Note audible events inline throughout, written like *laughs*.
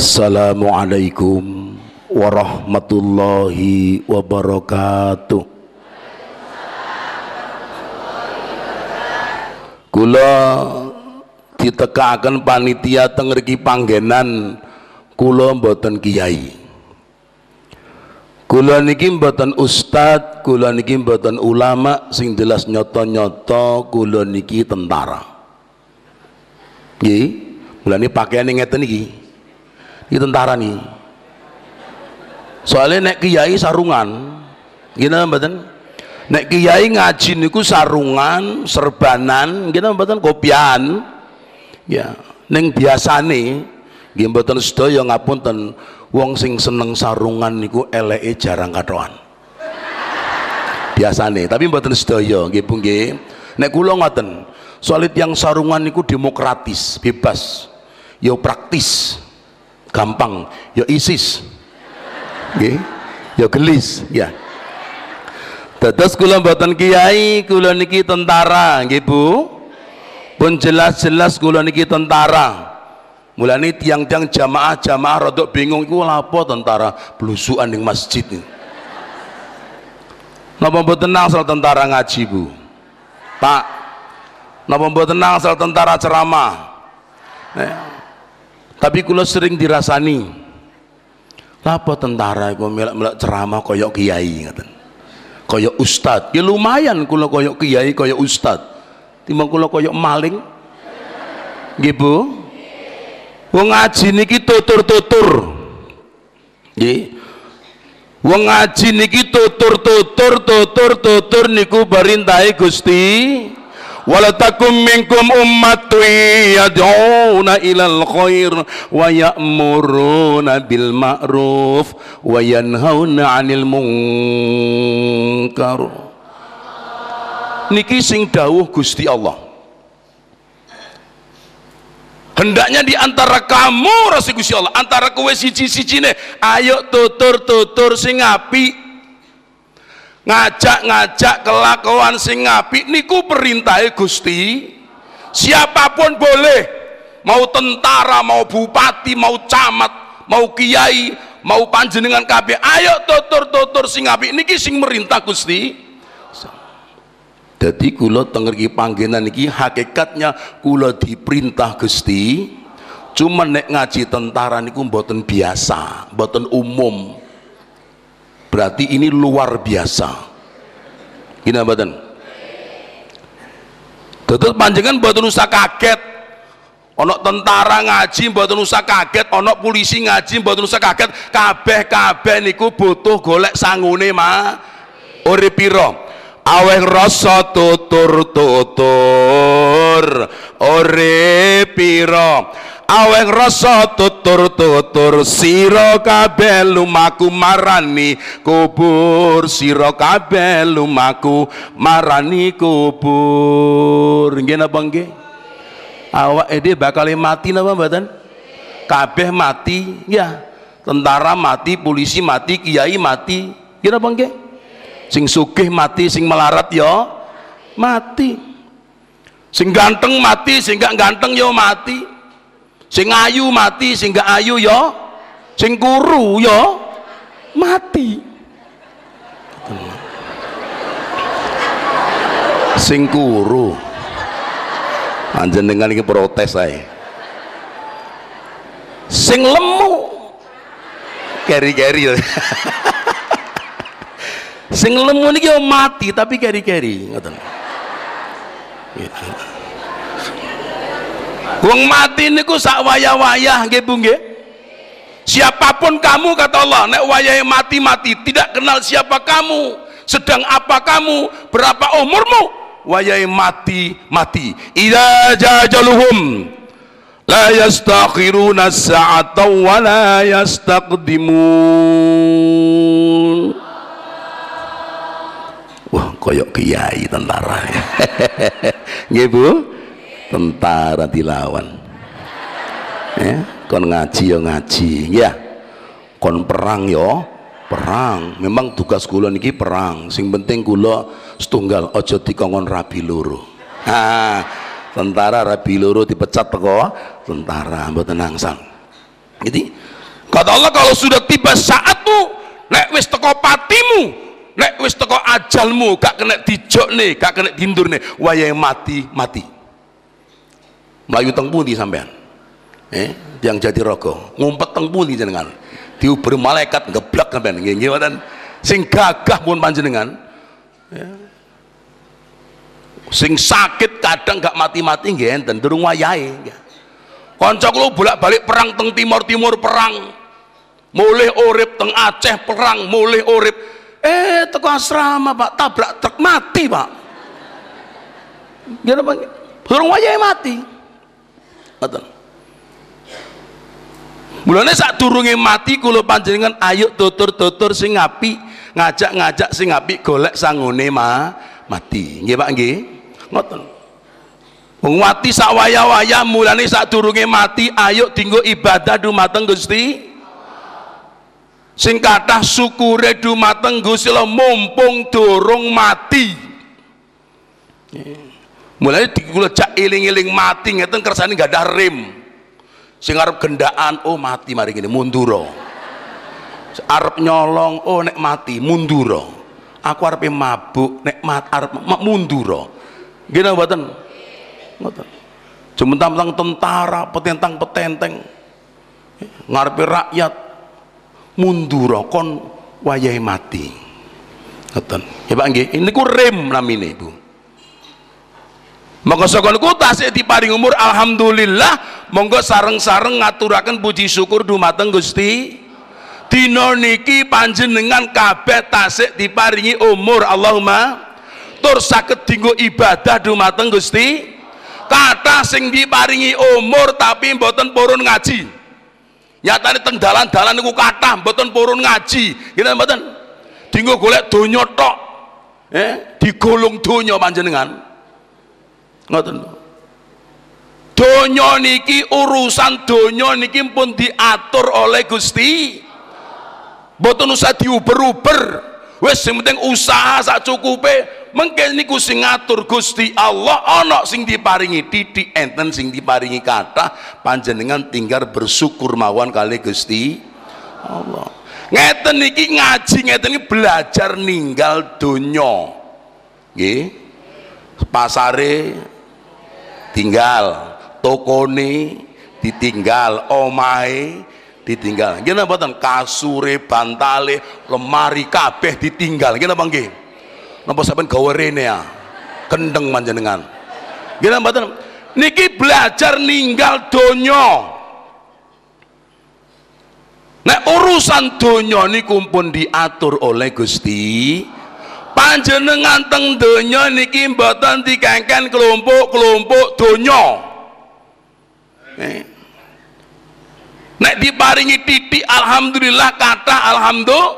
Assalamualaikum warahmatullahi wabarakatuh. Kula ditekaken panitia teng mriki panggenan kula mboten kiai. Kula niki mboten ustad, kula niki mboten ulama sing jelas nyoto-nyoto kula niki tentara. Nggih, mulane pakaiane ngeten iki. Iki tentara nih. Soalnya nek kiai sarungan, gini mboten? Nek kiai ngaji niku sarungan, serbanan, gini mboten kopian. Ya, ning biasane nggih mboten sedaya ngapunten wong sing seneng sarungan niku eleke jarang katoan. Biasane, tapi mboten sedaya nggih Bu nggih. Nek kula ngoten, soal yang sarungan niku demokratis, bebas. Ya praktis. Gampang, ya ISIS. Nggih. Ya gelis, ya. Dados kula mboten kiai, kula niki tentara, nggih Bu. Pun jelas-jelas kula niki tentara. Mulane tiang-tiang jamaah-jamaah rodok bingung iku lapo tentara blusukan ning masjid ini. Napa mboten angsal tentara ngaji, Bu? Pak. Napa mboten angsal tentara ceramah? Eh, tapi kula sering dirasani apa tentara iku melak-melak ceramah kaya kiai? ngaten kaya ustad. Ya lumayan kula kaya kiai kaya ustad. Timbang kula kaya maling. Nggih Bu? Wong ngaji niki tutur-tutur. Nggih. Wong ngaji niki tutur-tutur tutur-tutur niku perintahe Gusti wala takum minkum ummatun yad'una ilal khair wa ya'muruna bil ma'ruf wa yanhauna 'anil munkar. Niki sing dawuh Gusti Allah. Hendaknya di antara kamu rasa Gusti Allah antara kowe siji-sijine ayo tutur-tutur sing apik ngajak-ngajak kelakuan sing apik niku perintahe Gusti. Siapa pun boleh. Mau tentara mau bupati mau camat mau kiai mau panjenengan kabeh. Ayo tutur-tutur sing apik. Niki sing merintah Gusti. Jadi kula tengergi panggenan niki hakikatnya kula diperintah Gusti. Cuma nek ngaji tentara niku mboten biasa mboten umum berarti ini luar biasa. Gini mboten Tetep panjenengan mboten usah kaget. Ono tentara ngaji mboten usah kaget ono polisi ngaji mboten usah kaget. Kabeh-kabeh niku butuh golek sangune ma. Urip pira aweh rasa tutur-tutur. Ore pira aweh rasa tutur-tutur sira kabeh lumaku marani kubur. Sira kabeh lumaku marani kubur. Nggih napa nggih? Awak ede bakal mati napa mboten? Kabeh mati. Ya tentara mati polisi mati kiai mati. Nggih napa nggih? Sing sugih mati sing melarat ya mati. Sing ganteng mati sing gak ganteng ya mati sing ayu mati sing gak ayu ya. Sing kuru ya mati. Sing kuru. Dengan ini protes saya sing lemu. Keri-keri sing lemu niki mati tapi keri-keri ngoten Wong mati niku sak wayah-wayah nggih Bu nggih. Siapa pun kamu kata Allah nek wayahe mati-mati tidak kenal siapa kamu sedang apa kamu berapa umurmu wayahe mati mati idza jajaluhum la yastakhiruna sa'ata wa la yastaqdimun. Wah koyok kiai tentara. *laughs* Nggih Bu tentara dilawan. Ya kon ngaji ya ngaji. Ya kon perang ya perang. Memang tugas kula niki perang. Sing penting kula setunggal aja dikongkon rabi loro. Ah tentara rabi loro dipecat teko tentara. Mboten angsal. Jadi kata Allah kalau sudah tiba saatmu nek wis teko patimu nek wis teko ajalmu gak kena dijokne gak kena dindurne wayahe mati mati melayu teng pundi sampean? Eh yang jadi rogo ngumpet teng pundi jenengan? Diuber malaikat ngeblak sampean. Nggih nggih sing gagah pun panjenengan. Ya. sing sakit kadang gak mati-mati nggih enten. Durung wayahe kanca kula bolak-balik perang teng timur-timur perang. Mulai urip teng Aceh perang mulai urip. Eh teko asrama Pak. Tabrak truk mati Pak. Pak durung wayahe mati ngoten Mulane sak durunge mati kula panjenengan ayo tutur-tutur sing apik ngajak-ngajak sing apik golek sangune ma mati. Nggih Pak nggih? Ngoten. Wong mati sak waya-waya mulane sak durunge mati ayo dinggo ibadah dumateng Gusti sing kathah syukure dumateng Gusti mumpung durung mati mulane dikula cak eling-eling mati ngeten kersane gak ada rem. Sing arep gendaan oh mati mari gini munduro arep nyolong oh nek mati munduro aku arep mabuk nek mat arep munduro gini mboten? Ngoten jementang tentara petentang petenteng. Ngarepe rakyat mundur kon wayahe mati. Ngoten ya Pak nggih. Niku rem namine Ibu Monggo saka niku tasik diparing umur alhamdulillah. Monggo sareng-sareng ngaturaken puji syukur dumateng Gusti. Dina niki panjenengan kabeh tasik diparingi umur Allahumma. Tur saged dinggo ibadah dumateng Gusti. Kata sing diparingi umur tapi mboten purun ngaji. Nyatane teng dalan-dalan niku kathah mboten purun ngaji. Ngene mboten? Dinggo golek donya tok. Eh digolong donya panjenengan ngoten donya niki urusan donya niki pun diatur oleh Gusti. Mboten usah diuber-uber. Wis sing penting usaha sak cukupe. Mungkin niku sing ngatur Gusti Allah ana sing diparingi titik enten sing diparingi kata panjenengan tinggal bersyukur mawon kali Gusti Allah. Ngeten niki ngaji ngeten iki belajar ninggal donya. Nggih. Pasare tinggal tokone ditinggal omahe ditinggal. Nggih napa kasure bantale lemari kabeh ditinggal. Nggih napa nggih? Napa sampean gawe rene ya? Kendeng panjenengan. Gila mboten niki belajar ninggal donya. Nek urusan donya niku pun diatur oleh Gusti panjenengan teng donya niki mboten dikengken kelompok-kelompok donya. Nek diparingi titik alhamdulillah kata alhamdulillah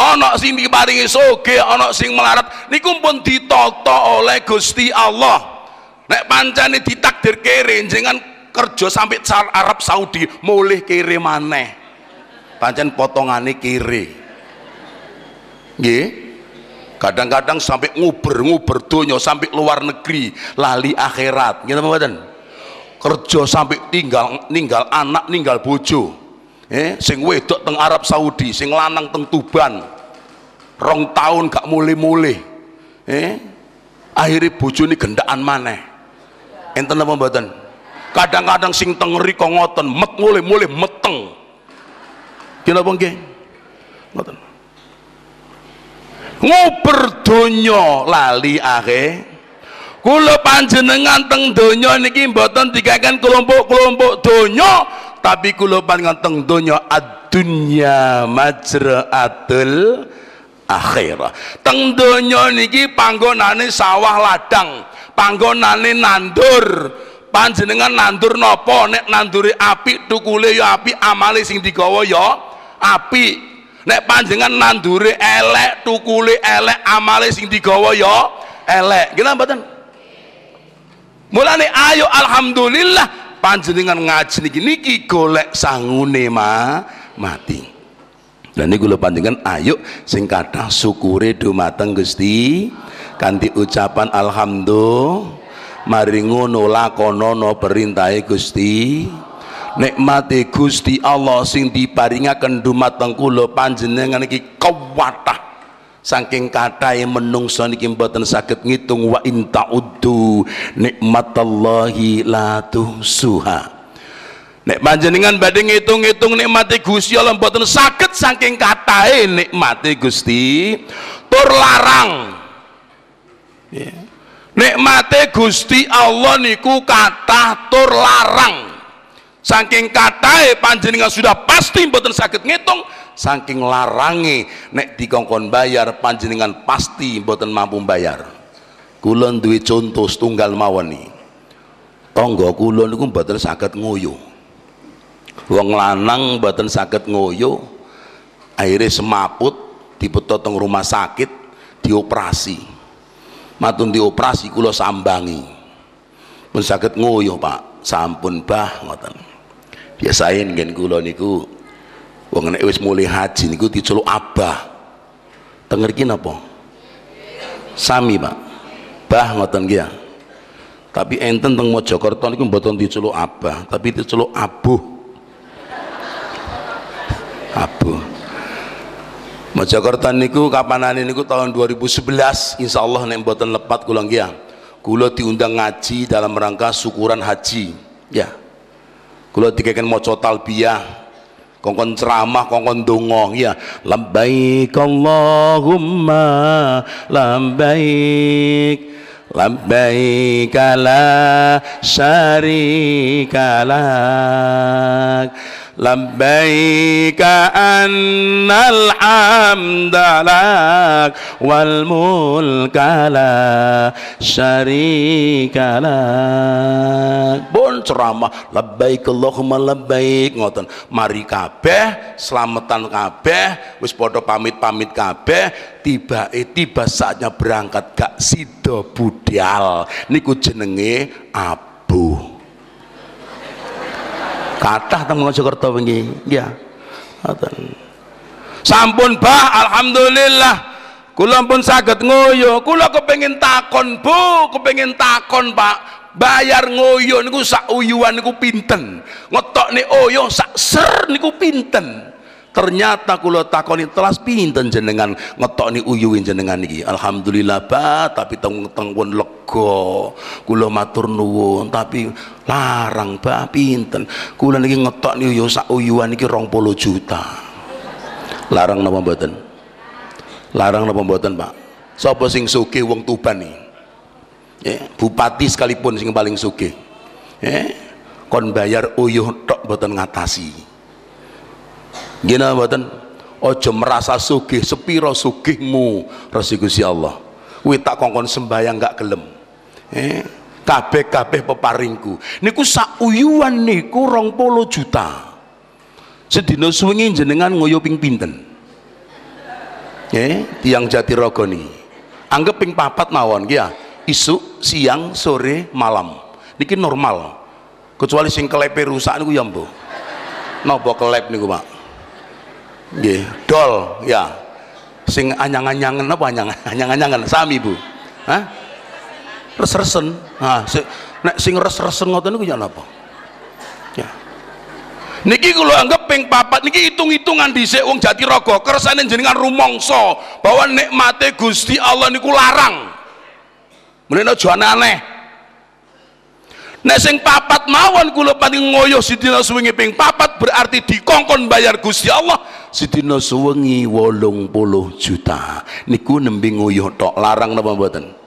ana sing diparingi soge ana sing melarat. Niku pun ditata oleh Gusti Allah. Nek pancane ditakdir kere jenengan kerja sampai Arab Saudi mulih kere maneh. Pancen potongane kere. Nggih kadang-kadang sampai nguber-nguber donya sampai luar negeri lali akhirat. Gitu mboten? Kerja sampai tinggal ninggal anak ninggal bojo. Eh sing wedok teng Arab Saudi sing lanang teng Tuban. Rong tahun gak mulai-mulai eh akhirnya bojone gendaan maneh. Enten apa mboten? Kadang-kadang sing teng riko ngoten met mulai-mulai meteng. Kenapa nggih? Ngoten ngoper donya lali akhir kula panjenengan teng donya niki mboten dikaken kelompok-kelompok donya tapi kula panjenengan teng donya ad-dunya majraatul akhirah. Teng donya niki panggonane sawah ladang panggonane nandur. Panjenengan nandur nopo nek nanduri api tukule ya api amale sing digawa ya api nek panjenengan nanduri elek tukule elek amale sing digawa ya elek. Gila mboten? Mulane ayo alhamdulillah panjenengan ngaji niki niki golek sangune ma mati. Dan ini kula panjenengan ayo sing kathah syukure dumateng Gusti. Kanthi ucapan alhamdulillah mari ngono lakonono perintahe Gusti nikmati Gusti Allah sing diparingaken dumateng kula panjenengan iki kewatah saking katahe menungso niki mboten saged ngitung wa in ta'uddu nikmatallahi la tuhsuha Nek panjenengan badhe ngitung-ngitung nikmati Gusti Allah mboten saged saking katahe nikmati Gusti tur larang. Yeah. Nikmati Gusti Allah niku kata tur larang. Saking katahe panjenengan sudah pasti mboten saged ngitung, saking larange nek dikongkon bayar panjenengan pasti mboten mampu bayar. Kula duwe contoh setunggal mawon iki. Tangga kula niku mboten saged ngoyo. Wong lanang mboten saged ngoyo akhirnya semaput dibetot teng rumah sakit dioperasi. Matun dioperasi kula sambangi. Pun saged ngoyo Pak. Sampun bah ngoten biasain ngen kula niku wong nek wis mulai haji niku diceluk abah. Teng mriki napa? Sami Pak. Bah ngoten nggih ya. tapi enten teng Mojokerto niku mboten diceluk abah tapi diceluk abuh. *laughs* Abu Mojokerto niku kapanane niku tahun 2011 insyaallah nek mboten lepat kula nggih kula diundang ngaji dalam rangka syukuran haji ya kula dikeken maca talbiyah kongkon ceramah kongkon donga. Ya labbaik Allahumma labbaik labbaik la syarika lak لبيك أن الحمد لك والملك لا شريك لك pun ceramah labbaik Allahumma labbaik ngoten mari kabeh selamatan kabeh wis padha pamit-pamit kabeh tiba eh tiba saatnya berangkat gak sido budal niku jenenge abu Kathah teng Mojokerto wingi. Ya sampun bah alhamdulillah. Kula pun saged ngoyo. Kula kepengin takon Bu. Kepengin takon Pak. Bayar ngoyo niku sak uyuan niku pinten? Nih oyo sak ser niku pinten? Ternyata kula takoni telas pinten jenengan ngetokni uyuin jenengan iki? Alhamdulillah ba tapi teng teng pun lega kula matur nuwun. Tapi larang ba pinten? Kula niki ngetokni uyu sak uyuan iki 20 juta. Larang napa mboten? Larang napa mboten Pak? Sapa sing sugih wong Tuban iki? Ya, bupati sekalipun sing paling sugih. Ya, kon bayar uyuh tok mboten ngatasi. Gina mboten? Ojo merasa sugih sepiro sugihmu resi Gusti Allah. Kuwi tak kongkon sembayang gak gelem eh kabeh-kabeh peparingku. Niku sak uyuan niku polo juta. Sedina suwengi jenengan ngoyo ping pinten? Eh tiang Jatirogo nih anggap ping papat mawon ya. Isu siang sore malam. Niki normal. Kecuali sing kelepe rusak niku ya mbok. Napa kelep niku Pak? Nggih dol ya. Sing anyang-anyangan apa anyang anyang-anyangan? Sami Bu. Hah res-resen ha si, nek sing res-resen ngoten niku ya napa? Ya. Niki kula anggap ping papat niki hitung-hitungan dhisik wong Jatirogo kersane jenengan rumangsa bahwa nikmate Gusti Allah niku larang. Mulane aja aneh Nek sing papat mawon kula paling ngoyo sidina suwengi ping papat berarti dikongkon bayar Gusti Allah. Sidina suwengi 80 juta. Niku nembe ngoyo tok larang napa mboten?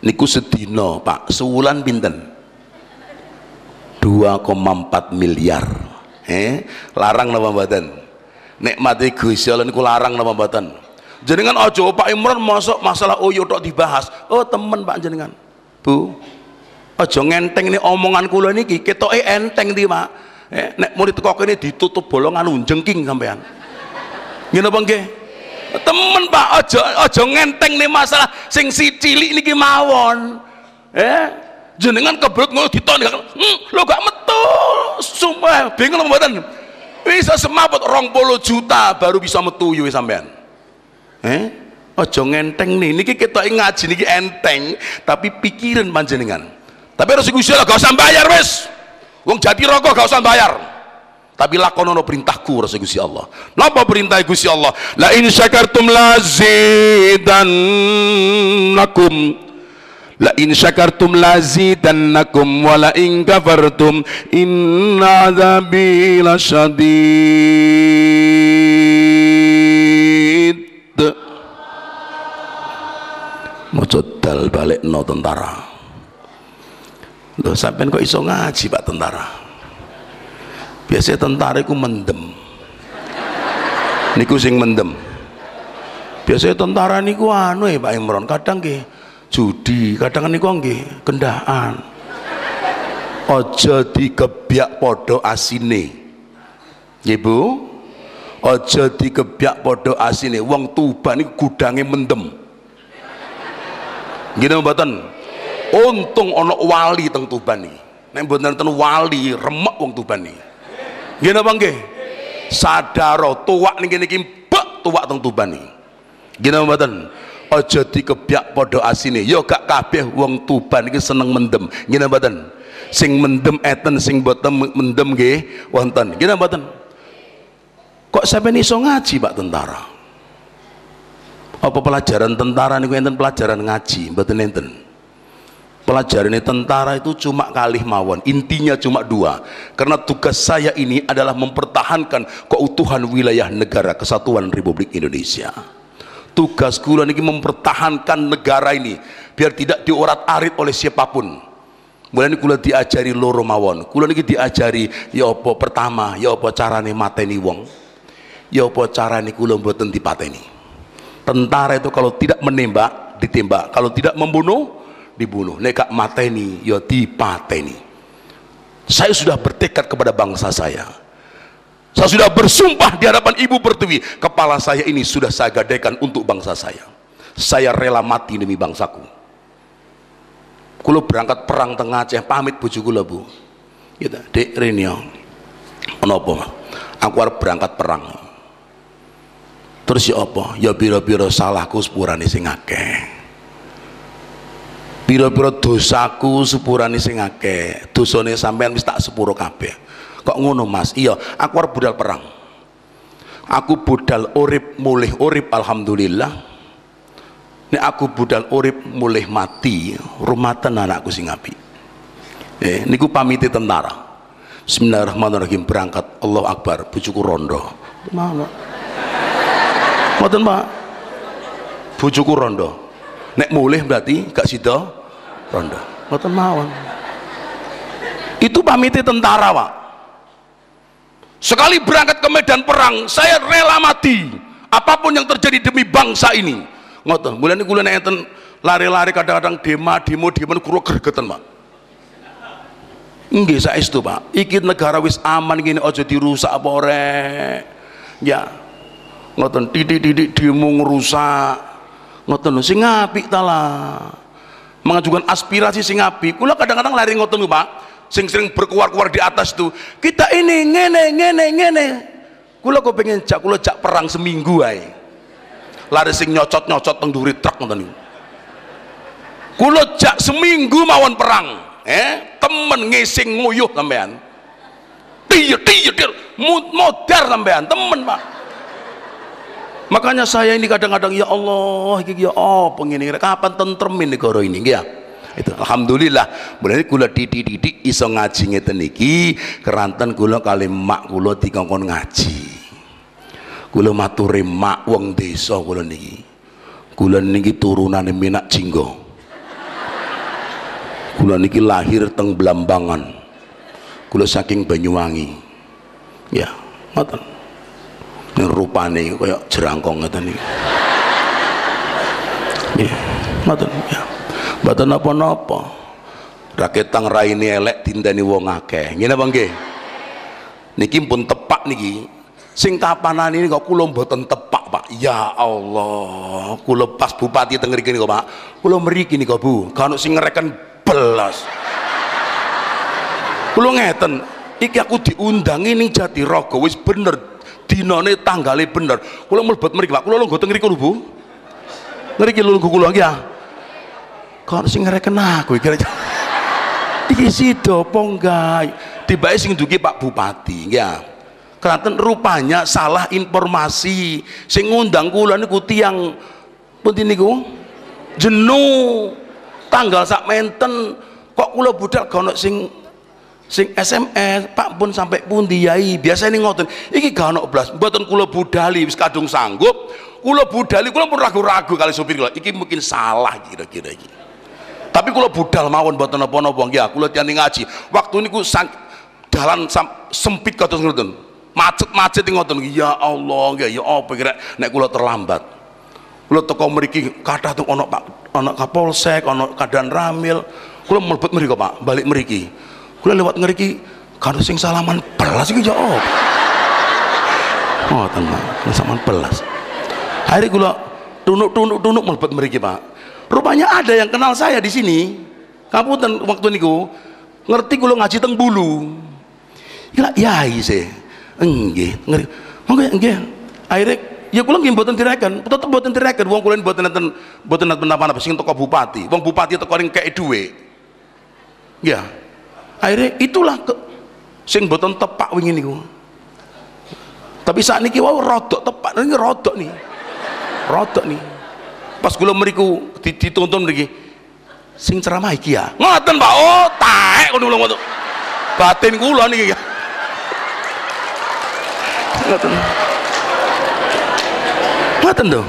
Niku sedina, Pak. Sewulan pinten? 2,4 miliar. Eh, larang napa mboten? mati Gusti Allah niku larang napa mboten? Jenengan aja Pak Imron masuk masalah oyo tok dibahas. Oh, temen Pak jenengan. Bu, aja ngenteng ini omongan kula niki ketoke enteng di Pak eh, nek murid teko kene ditutup bolongan jengking sampean ngene apa nggih temen Pak aja aja ngenteng nih masalah sing si cilik niki mawon. Eh jenengan kebrut ngono diton hmm, lo gak metu. Sumpah bingung mboten bisa semaput rong puluh juta baru bisa metu yo sampean. Eh aja ngenteng nih. Niki kita ngaji niki enteng tapi pikiran panjenengan. Tapi harus Gusti Allah gak usah bayar wis. Wong jadi rokok gak usah bayar tapi lakonono perintahku rasa Gusti Allah. Napa perintah Gusti Allah? La in syakartum lazidannakum la in syakartum lazidannakum wa la in kafartum inna adzabi lasyadid maca dal balik no tentara. Loh sampean kok iso ngaji pak tentara biasanya tentara itu mendem. Niku sing mendem. Biasanya tentara niku anu ya Pak Imron. Kadang ke judi kadang niku nggih kendaan. Aja dikebiak podo asine. Nggih Bu? Aja dikebiak podo asine. Wong Tuban niku gudange mendem. Gini mboten? Untung ono wali teng Tuban iki. Nek mboten ten wali remek wong Tuban iki Gini apa nggih? Sadaro tuwak niki niki mbek tuwak teng Tuban iki. Gini mboten? Aja dikebyak padha asine. Ya gak kabeh wong Tuban iki seneng mendem. Gini mboten? Sing mendem eten sing boten mendem nggih wonten. Gini mboten? Kok sampeyan iso ngaji Pak tentara? Apa pelajaran tentara niku enten pelajaran ngaji, mboten enten pelajaran tentara itu cuma kali mawon intinya cuma dua. Karena tugas saya ini adalah mempertahankan keutuhan wilayah negara kesatuan Republik Indonesia. Tugas kula ini mempertahankan negara ini biar tidak diorat-arit oleh siapa pun. Mulai kula diajari loro mawon. Kula ini diajari ya apa pertama ya apa carane mateni wong. Ya apa carane kula mboten dipateni. Tentara itu kalau tidak menembak ditembak. Kalau tidak membunuh dibunuh. Nek gak mateni ya dipateni. Saya sudah bertekad kepada bangsa saya. Saya sudah bersumpah di hadapan ibu pertiwi kepala saya ini sudah saya gadekan untuk bangsa saya. Saya rela mati demi bangsaku. Kulo berangkat perang tengah Aceh pamit bojo kula Bu. Gitu. Dek Renio menapa aku harus berangkat perang. Terus ya apa? Ya biro-biro salahku sepurane sing akeh pira-pira dosaku sepurane sing akeh dosane sampean wis tak sepuro kabeh. Kok ngono mas? Iya aku arep budal perang. Aku budal urip mulih urip alhamdulillah. Nek aku budal urip mulih mati rumatan anakku sing apik. Eh niku pamiti tentara. Bismillahirrahmanirrahim berangkat. Allah Akbar bujuku rondo. Mana Mboten Pak bujuku rondo. Nek mulih berarti gak sida rondo mboten mawon itu pamiti tentara pak sekali berangkat ke medan perang saya rela mati apa pun yang terjadi demi bangsa ini ngoten mulai ini kuliah enten lari-lari kadang-kadang demo demo demo kulo gergeten pak Nggih itu Pak. Iki negara wis aman gini aja dirusak apa. Ya. Ngoten titik-titik demo ngerusak. Ngoten sing apik ta lah mengajukan aspirasi sing api kula kadang-kadang lari ngoten Pak. Sing sering berkuar-kuar di atas tuh kita ini ngene ngene ngene. Kula kok pengen jak kula jak perang seminggu ae. Lari sing nyocot-nyocot teng duri truk ngoten niku. Kula jak seminggu mawon perang eh? Temen ngising nguyuh sampean. Tiye tiye modar sampean temen Pak makanya saya ini kadang-kadang ya Allah iki ya apa ngene? Kapan tentrem negara ini? Ya. Itu alhamdulillah. Mulai kula didik-didik iso ngaji ngeten iki keranten kula kali mak kula dikongkon ngaji. Kula maturi mak wong desa kula niki. Kula niki turunane minak jinggo kula niki lahir teng Blambangan. Kula saking Banyuwangi. Ya ngoten rupane kaya jerangkong ngeten iki. Nggih ngoten ya. Mboten napa-napa. Raketang raine elek dinteni wong akeh. Ngene apa nggih? Niki pun tepak niki. Sing kapanan ini kok kula mboten tepak Pak? Ya Allah kula pas bupati teng mriki niku Pak. Kula mriki niku Bu. Kan sing ngereken belas. Kula ngeten iki aku diundang ini jadi rogo wis bener dinane tanggale bener. Kula mlebet mriki Pak. Kula lungguh teng mriku lho Bu. Ngriki lungguh kula nggih ya. Kok sing ngreken aku iki? Iki sida apa enggak? Tiba sing dugi Pak Bupati ya. Karena rupanya salah informasi. Sing ngundang kula niku tiyang pundi niku? Jenuh tanggal sak menten. Kok kula budal gak sing sing SMS Pak pun sampai pundi yai biasa ini ngoten iki gak ono blas. Mboten kula budali wis kadung sanggup. Kula budali kula pun ragu-ragu kali supir kula iki mungkin salah kira-kira iki. Tapi kula budal mawon mboten napa-napa ya kula tiani ngaji. Waktu niku sang dalan sempit kados ngoten. Macet-macet ngoten. Ya Allah ya ya apa kira nek kula terlambat. Kula teko mriki kathah tuh ono Pak ono Kapolsek ono Kadan Ramil. Kula mlebet mriki Pak balik mriki kula lewat ngeriki karo sing salaman belas iki jawab oh tenang salaman belas. Hari kula tunuk tunuk tunuk melebet meriki pak. Rupanya ada yang kenal saya di sini. Kabupaten waktu niku ngerti kula ngaji teng bulu. Gila yai sih. Enggih ngerti monggo enggih. Akhirnya ya kula nggih mboten direken. Tetep mboten direken. Wong kula mboten nenten mboten nenten apa-apa sing teko bupati. Wong bupati teko ring kek duwe ya akhirnya itulah ke, sing boten tepak wingi niku. Tapi saat ini wow rodok tepak ini rodok nih rodok nih pas kula meriku dituntun lagi sing ceramah iki ya? Ngoten Pak. Oh taek ngono kula batin kula niki ya. Ngoten. Ngoten to.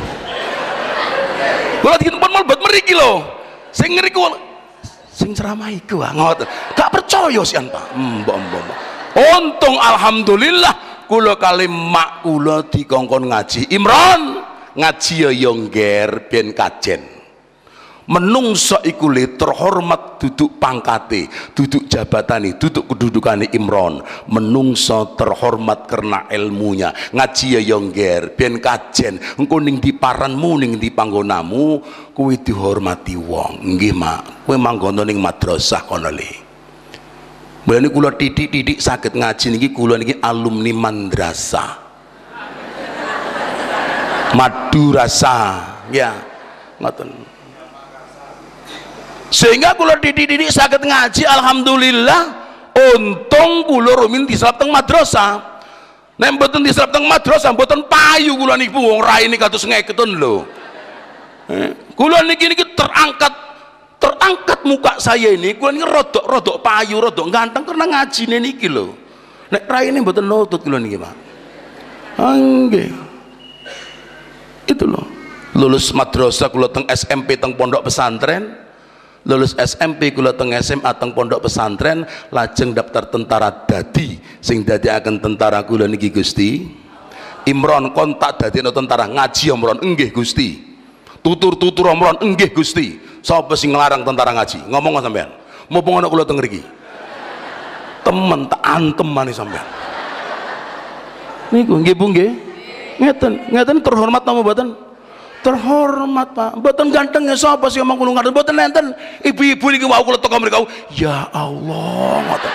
Kula dituntun buat meriki lho. Sing ngriku sing ceramah iku ah ngoten. Gak percaya sih Pak. Mbok mbok untung alhamdulillah kula kali mak kula dikongkon ngaji. Imron ngaji ya yongger ben kajen menungso iku le terhormat duduk pangkate duduk jabatane duduk kedudukane Imron. Menungso terhormat karena ilmunya. Ngaji ya yongger ben kajen engko ning di paranmu ning di panggonamu kuwi dihormati wong. Nggih mak. Kowe manggono ning madrasah kono le. Mulane kula titik-titik sakit ngaji niki kula niki alumni madrasah. Madurasa, ya. Ngoten sehingga kula didik-didik sakit ngaji alhamdulillah untung kula rumin diselap teng madrasah. Nek mboten diselap teng madrasah mboten payu kula niku wong raine kados ngeketun lho. Eh, kula niki niki terangkat terangkat muka saya ini kula niki rodok rodok payu rodok ganteng karena ngaji niki lho. Nek raine mboten nutut kula niki Pak. Nggih. Itu loh lulus madrasah kula teng SMP teng pondok pesantren lulus SMP kula teng SMA teng pondok pesantren lajeng daftar tentara dadi. Sing dadi akan tentara kula niki Gusti. Imron kontak dadi tentara ngaji Imron enggih Gusti. Tutur-tutur Imron enggih Gusti. Sapa sing nglarang tentara ngaji? Ngomong sampean? Mumpung ana kula teng mriki. Temen tak antem manis sampean. Niku nggih Bu nggih. Ngeten ngeten terhormat nama mboten terhormat pak. Ganteng gantengnya siapa sih ngomong kulung ngaten? Boten nenten ibu-ibu niki mau kula teko mriku ya Allah ngoten.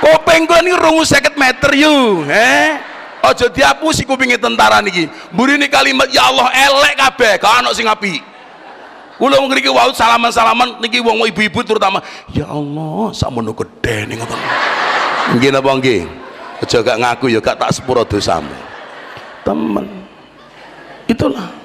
Kopeng kula niki rungu 50 meter yu eh aja diapusi kupinge tentara niki. Mburine kalimat ya Allah elek kabeh gak ono sing apik. Kula ngriki wau salaman-salaman niki wong ibu-ibu terutama. Ya Allah sakmono gedhe ning ngoten nggih napa nggih? Aja gak ngaku ya gak tak sepuro dosamu. Temen. Itulah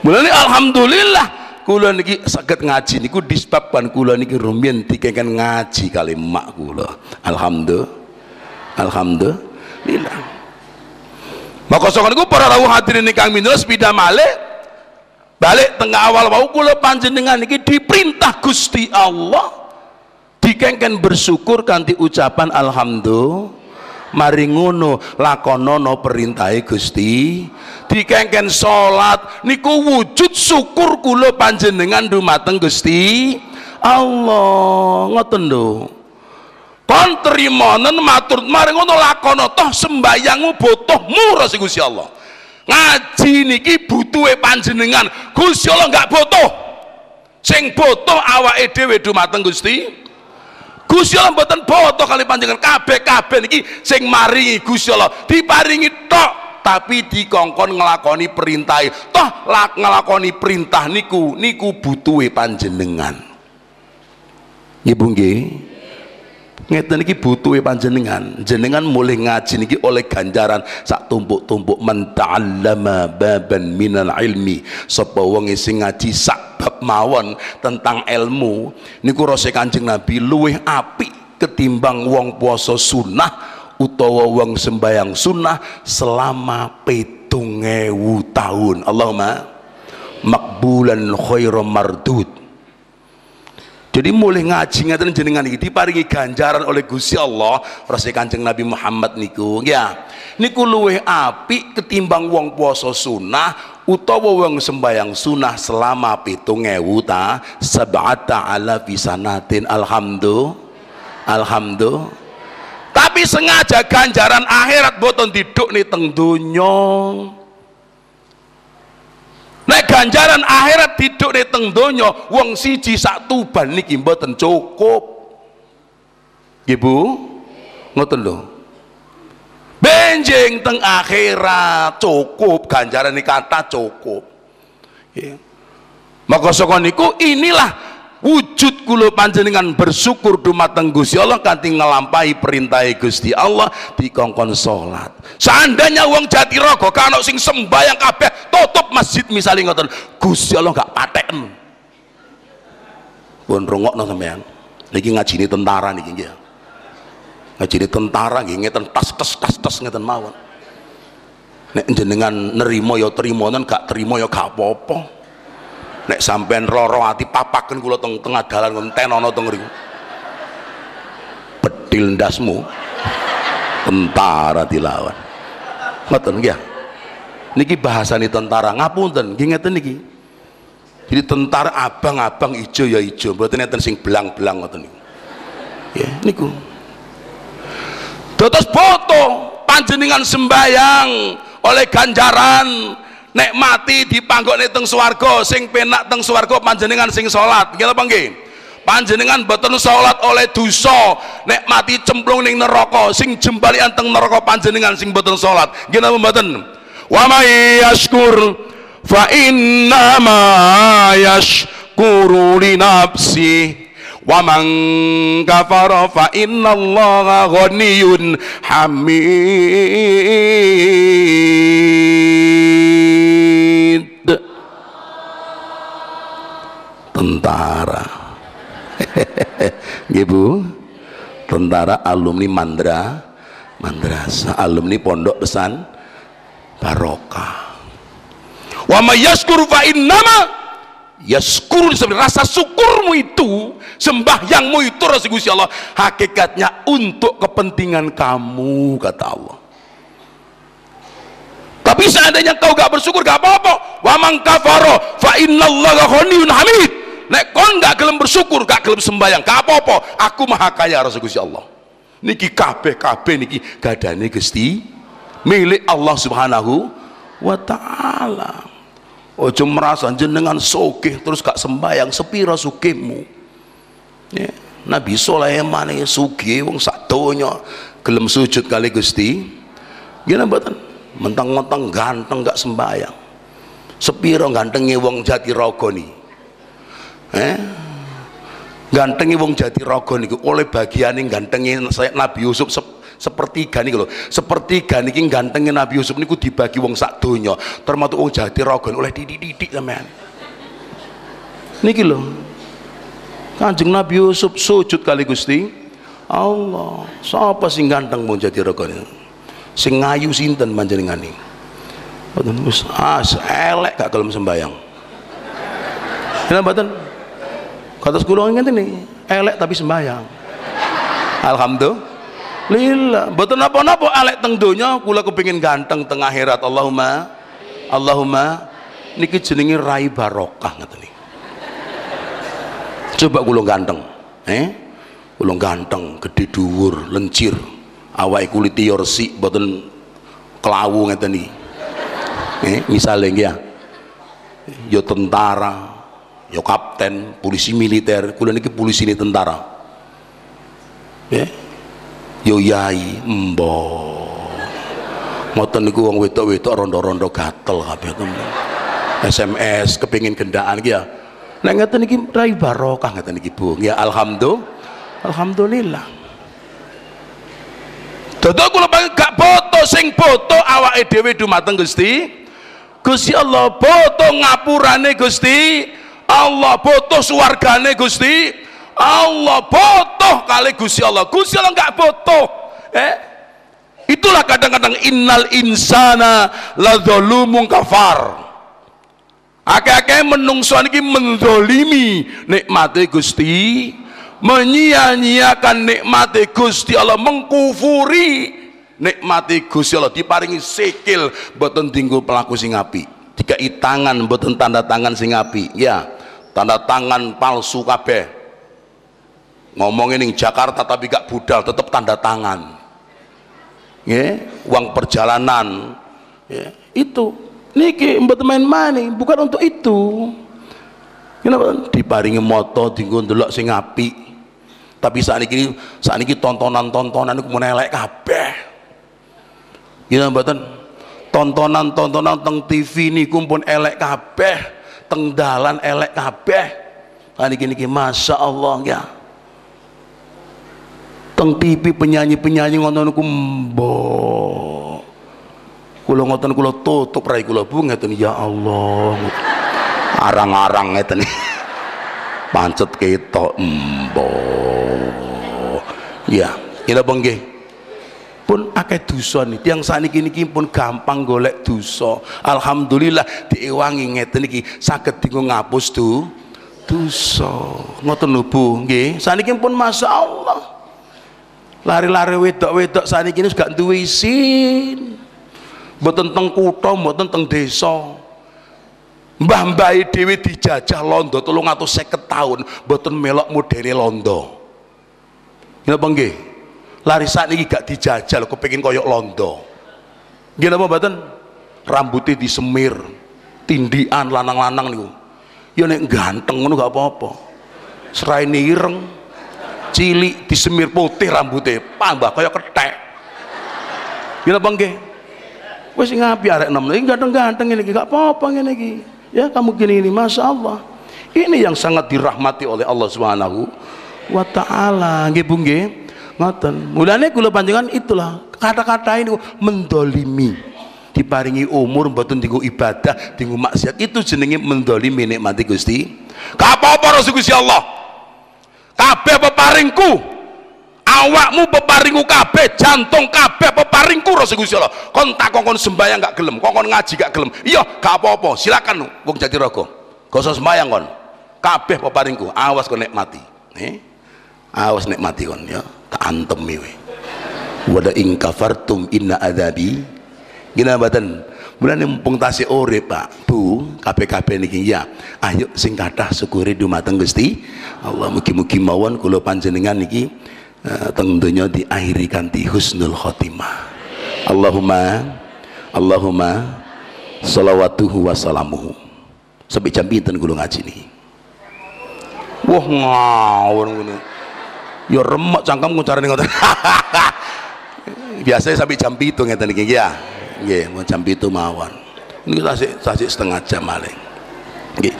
Mulane alhamdulillah kula niki saged ngaji niku disebabkan kula niki rumiyin dikengken ngaji kali mak kula. Alhamdulillah. Alhamdulillah. Maka sok niku para rawuh hadirin ingkang minus sepeda malih balik tengah awal wau kula panjenengan niki diperintah Gusti Allah dikengken bersyukur kanthi ucapan alhamdulillah mari ngono lakonono perintahe Gusti. Dikengken salat niku wujud syukur kula panjenengan dumateng Gusti. Allah ngoten lho. Kon trimonen matur mari ngono lakono toh sembayangmu butuh murah Gusti Allah. Ngaji niki butuhe panjenengan. Gusti Allah enggak butuh sing butuh awake dhewe dumateng Gusti Gusti Allah mboten boto kali panjenengan. Kabeh-kabeh niki sing maringi Gusti Allah. Diparingi tok tapi dikongkon ngelakoni perintah. Toh lak ngelakoni perintah niku niku butuhe panjenengan. Ibu nggih ngeten iki butuhe panjenengan. Jenengan mulai ngaji niki oleh ganjaran. Sak tumpuk-tumpuk menta'allama baban minal ilmi. Sapa wong sing ngaji sak bab mawon tentang ilmu niku rasa Kanjeng Nabi luwih apik ketimbang wong puasa sunnah utawa wong sembayang sunnah selama pitung ewu tahun. Allahumma makbulan khairum mardud jadi mulai ngaji ngeten jenengan iki diparingi ganjaran oleh Gusti Allah rasa Kanjeng Nabi Muhammad niku ya. Niku luwih apik ketimbang wong puasa sunnah utawa wong sembayang sunnah selama pitung ewu ta. Sab'ata ala fisanatin alhamdulillah alhamdulillah tapi sengaja ganjaran akhirat boton diduk nih teng nek ganjaran akhirat tidur di teng donya wong siji sak tuban niki mboten cukup. Ibu ngoten lho. Benjing teng akhirat cukup. Ganjaran ini kata cukup. Ya. maka niku inilah wujud kula panjenengan bersyukur dumateng Gusti Allah kanthi ngelampahi perintah Gusti Allah dikongkon salat. Seandainya wong Jatirogo kana sing sembayang kabeh tutup masjid misalnya ngoten Gusti Allah gak pateken. Pun rungokno sampean niki ngajine tentara niki nggih. Ngajine tentara nggih ngeten tas tas tas tas ngeten mawon. Nek jenengan nerima ya trimo nen gak trimo ya gak apa-apa nek sampean loro ati papaken kula teng tengah dalan ngentenono teng mriku bedil ndasmu. Tentara dilawan. Ngoten nggih niki bahasane tentara. Ngapunten? Nggih ngeten niki. Jadi tentara abang-abang ijo ya ijo. Mboten enten sing belang-belang ngoten niku. Ya niku. Terus foto panjenengan sembayang oleh ganjaran nek mati dipanggokne teng swarga sing penak teng swarga panjenengan sing salat. Nggih apa nggih? Panjenengan boten salat oleh dosa. Nek mati cemplung ning neraka sing jembalian teng neraka panjenengan sing boten salat. Nggih napa mboten? Wa may yashkur fa inna ma yashkuru li nafsi wa man kafara fa inna allaha ghaniyun hamid tentara. *laughs* Ibu tentara alumni mandra madrasah alumni pondok pesan barokah. Wa mayaskuru fa innama yaskuru rasa syukurmu itu sembahyangmu itu rasa Gusti Allah hakikatnya untuk kepentingan kamu kata Allah. Tapi seandainya kau gak bersyukur gak apa-apa. Wa man kafaro fa innallaha ghaniyun hamid. Nek kon gak gelem bersyukur gak gelem sembayang gak apa-apa. Aku maha kaya rasa Gusti Allah. Niki kabeh kabeh niki gadane Gusti milik Allah Subhanahu wa taala ojo merasa jenengan sugih terus gak sembayang sepira sugihmu. Ya. Nabi Sulaiman iki sugih wong sak donya gelem sujud kali Gusti. Gimana mboten? Mentang-mentang ganteng gak sembayang. Sepiro gantengnya wong jati rogo nih eh gantengi wong jati rogo niku oleh bagian ini gantengi saya Nabi Yusuf sepertiga nih loh sepertiga niki gantengi Nabi Yusuf niku dibagi wong sak donya. Termasuk wong jati rogo oleh didik-didik sampean. Niki loh kanjeng Nabi Yusuf sujud kali Gusti. Allah siapa sing ganteng wong jati rogo ini sing ngayu sinten panjenengan iki wis ah elek gak kelem sembayang. Kenapa mboten? kata sekolah ngene elek tapi sembahyang alhamdulillah betul napa-napa elek teng donya kula kepingin ganteng teng akhirat. Allahumma Allahumma niki jenenge rai barokah ngoten coba kula ganteng eh? Kula ganteng gede dhuwur lencir. Awake kulit yo resik mboten kelawu ngeten iki eh misale nggih ya. Yo tentara yo kapten polisi militer. Kula niki polisi ini tentara. Ya yo yai embo ngoten niku wong wedok-wedok rondo-rondo gatel kabeh temen SMS kepingin gendaan iki ya nek ngeten niki rai barokah ngeten niki Bu ya alhamdulillah alhamdulillah Dadi kula gak foto sing foto awake dhewe dumateng Gusti. Gusti Allah foto ngapurane Gusti. Allah foto suwargane Gusti. Allah foto kali Gusti Allah. Gusti Allah gak foto. Eh? Itulah kadang-kadang innal insana ladzalumun kafar. Akeh-akeh menungso niki mendolimi nikmate Gusti menyia-nyiakan nikmati Gusti Allah mengkufuri nikmati Gusti Allah diparingi sikil boten tinggu pelaku sing api dikai tangan boten tanda tangan sing api ya tanda tangan palsu kabeh ngomongin ning Jakarta tapi gak budal tetap tanda tangan. Ya uang perjalanan. Ya itu. Niki mbet main-main bukan untuk itu. Kenapa? Diparingi moto tinggu ndelok sing api tapi saat ini saat ini tontonan-tontonan itu menelek kabeh. Gila mboten? Tontonan-tontonan teng TV ini kumpul elek kabeh. Teng dalan elek kabeh. Saat ini Masya Allah ya teng TV penyanyi-penyanyi ngoten niku mbok. Kula ngoten kula tutup rai kula bu ngeten ya Allah. Arang-arang ngeten. Pancet ketok embo ya kita bangge pun akeh dosa nih tiang saniki niki pun gampang golek dosa. Alhamdulillah diiwangi ngeten niki saged dienggo ngapus tu dosa. Ngoten lho Bu nggih. Saniki pun Masya Allah lari-lari wedok-wedok saniki ini gak duwe isin. Mboten teng kutha mboten teng desa. Mbah-mbah dhewe dijajah londo 350 tahun mboten melok modele londo. Napa nggih? Lari saat ini gak dijajal kepengin koyok londo. Nggih napa mboten? Rambutnya disemir tindian lanang-lanang niku. Ya nek ganteng ngono gak apa-apa. Seraine ireng cilik disemir putih rambutnya pambah kaya ketek napa nggih? Wis ngapi arek enom. Iki ganteng-ganteng iki gak apa-apa iki. Ya kamu gini ini masya Allah ini yang sangat dirahmati oleh Allah Subhanahu wa taala. Nggih Bu nggih? Ngoten. Mulane kula panjenengan itulah kata-kata ini mendolimi. Diparingi umur mboten tinggu ibadah tinggu maksiat. Itu jenenge mendolimi nikmati Gusti. Apa-apa Rasul Gusti Allah kabeh peparingku. Awakmu peparingku kabeh jantung kabeh peparingku rasa Gusti Allah. Kon takon kon sembayang gak gelem kon ngaji gak gelem. Iya gak apa-apa silakan wong jadi rogo gak usah sembayang kon. Kabeh peparingku awas kon nikmati eh? Awas nikmati kon ya. Tak antem we wada ing kafartum inna adabi gina badan mulane mumpung tasih urip Pak. Bu kabeh-kabeh niki ya. Ayo sing kathah syukuri dumateng Gusti Allah. Mugi-mugi mawon kula panjenengan niki uh, teng donya diakhiri kanthi husnul khotimah. Allahumma Allahumma salawatuhu wa salamuhu. Sampai jam pinten kula ngaji niki? Wah ngawur ngono ya remek cangkem ngucarane ngoten. *laughs* Biasanya sampai jam itu ngeten iki ya nggih mau jam itu mawon. Ini tasik tasik setengah jam maling nggih.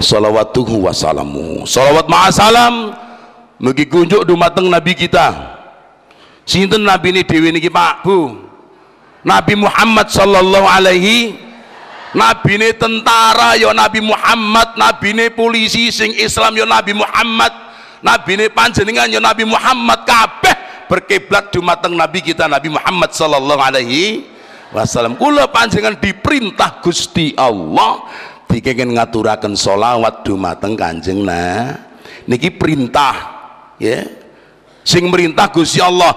Salawatuhu wa salamuhu salawat ma'asalam Mugi kunjuk dumateng nabi kita. Sinten nabi ini dewi niki Pak Bu? Nabi Muhammad sallallahu alaihi. Nabi ini tentara ya Nabi Muhammad, Nabi ini polisi sing Islam ya Nabi Muhammad, Nabi ini panjenengan ya Nabi Muhammad. Kabeh berkiblat dumateng Nabi kita Nabi Muhammad sallallahu alaihi wasallam. Kula panjenengan diperintah Gusti Allah dikengken ngaturaken solawat dumateng Kanjeng nah niki perintah ya. Sing merintah Gusti Allah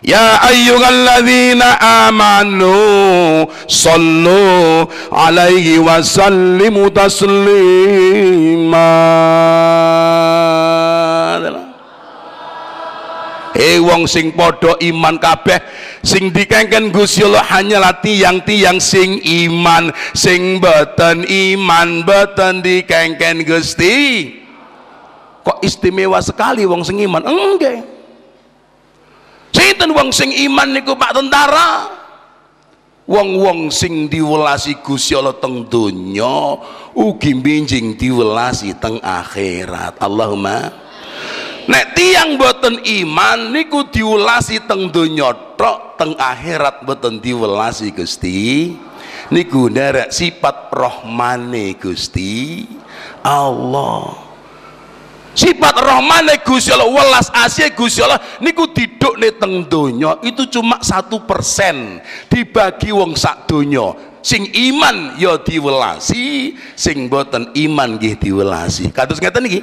Ya ayyuhalladzina amanu sallu alaihi wa sallimu taslima Eh wong sing padha iman kabeh sing dikengken Gusti Allah hanyalah tiang-tiang sing iman sing boten iman boten dikengken Gusti. Kok istimewa sekali wong sing iman? Enggak. Sinten wong sing iman niku Pak tentara? Wong-wong sing diwelasi Gusti Allah teng donya ugi binjing diwelasi teng akhirat. Allahumma nek tiang boten iman niku diulasi teng donya tok teng akhirat boten diulasi Gusti. Niku nderek sifat rohmane Gusti. Allah. Sifat rohmane Gusti Allah welas asih Gusti Allah niku didukne teng donya itu cuma satu persen dibagi wong sak donya. Sing iman ya diwelasi sing boten iman nggih diwelasi kados ngeten iki?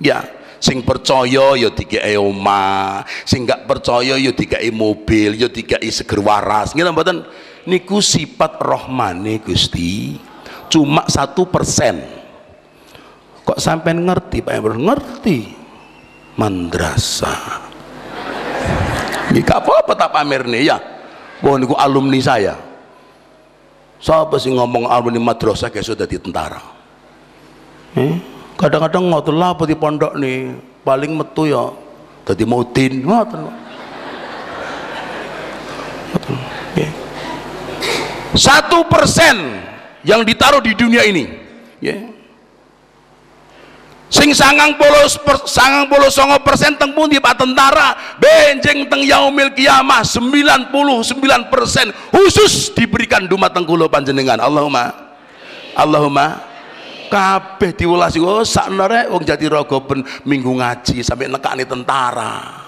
Ya sing percaya ya dikai omah sing gak percaya ya dikai mobil ya dikai seger waras. Ngene mboten? Niku sifat rohmane Gusti. Cuma satu persen. Kok sampai ngerti Pak Ember ngerti. Madrasah. Ini apa-apa tak pamer nih ya. Bahwa niku alumni saya. Siapa sih ngomong alumni madrasah kayak sudah di tentara? Eh? Kadang-kadang lah apa di pondok nih paling metu ya tadi mautin ngotot satu persen yang ditaruh di dunia ini. Ya. sing sangang puluh sangang puluh songo persen teng pun pak tentara? Benjeng teng yaumil kiamah 99 persen khusus diberikan dumateng kulo panjenengan. Allahumma Allahumma kabeh diwelasi oh sakno rek wong Jatirogo ben minggu ngaji sampai nekani tentara.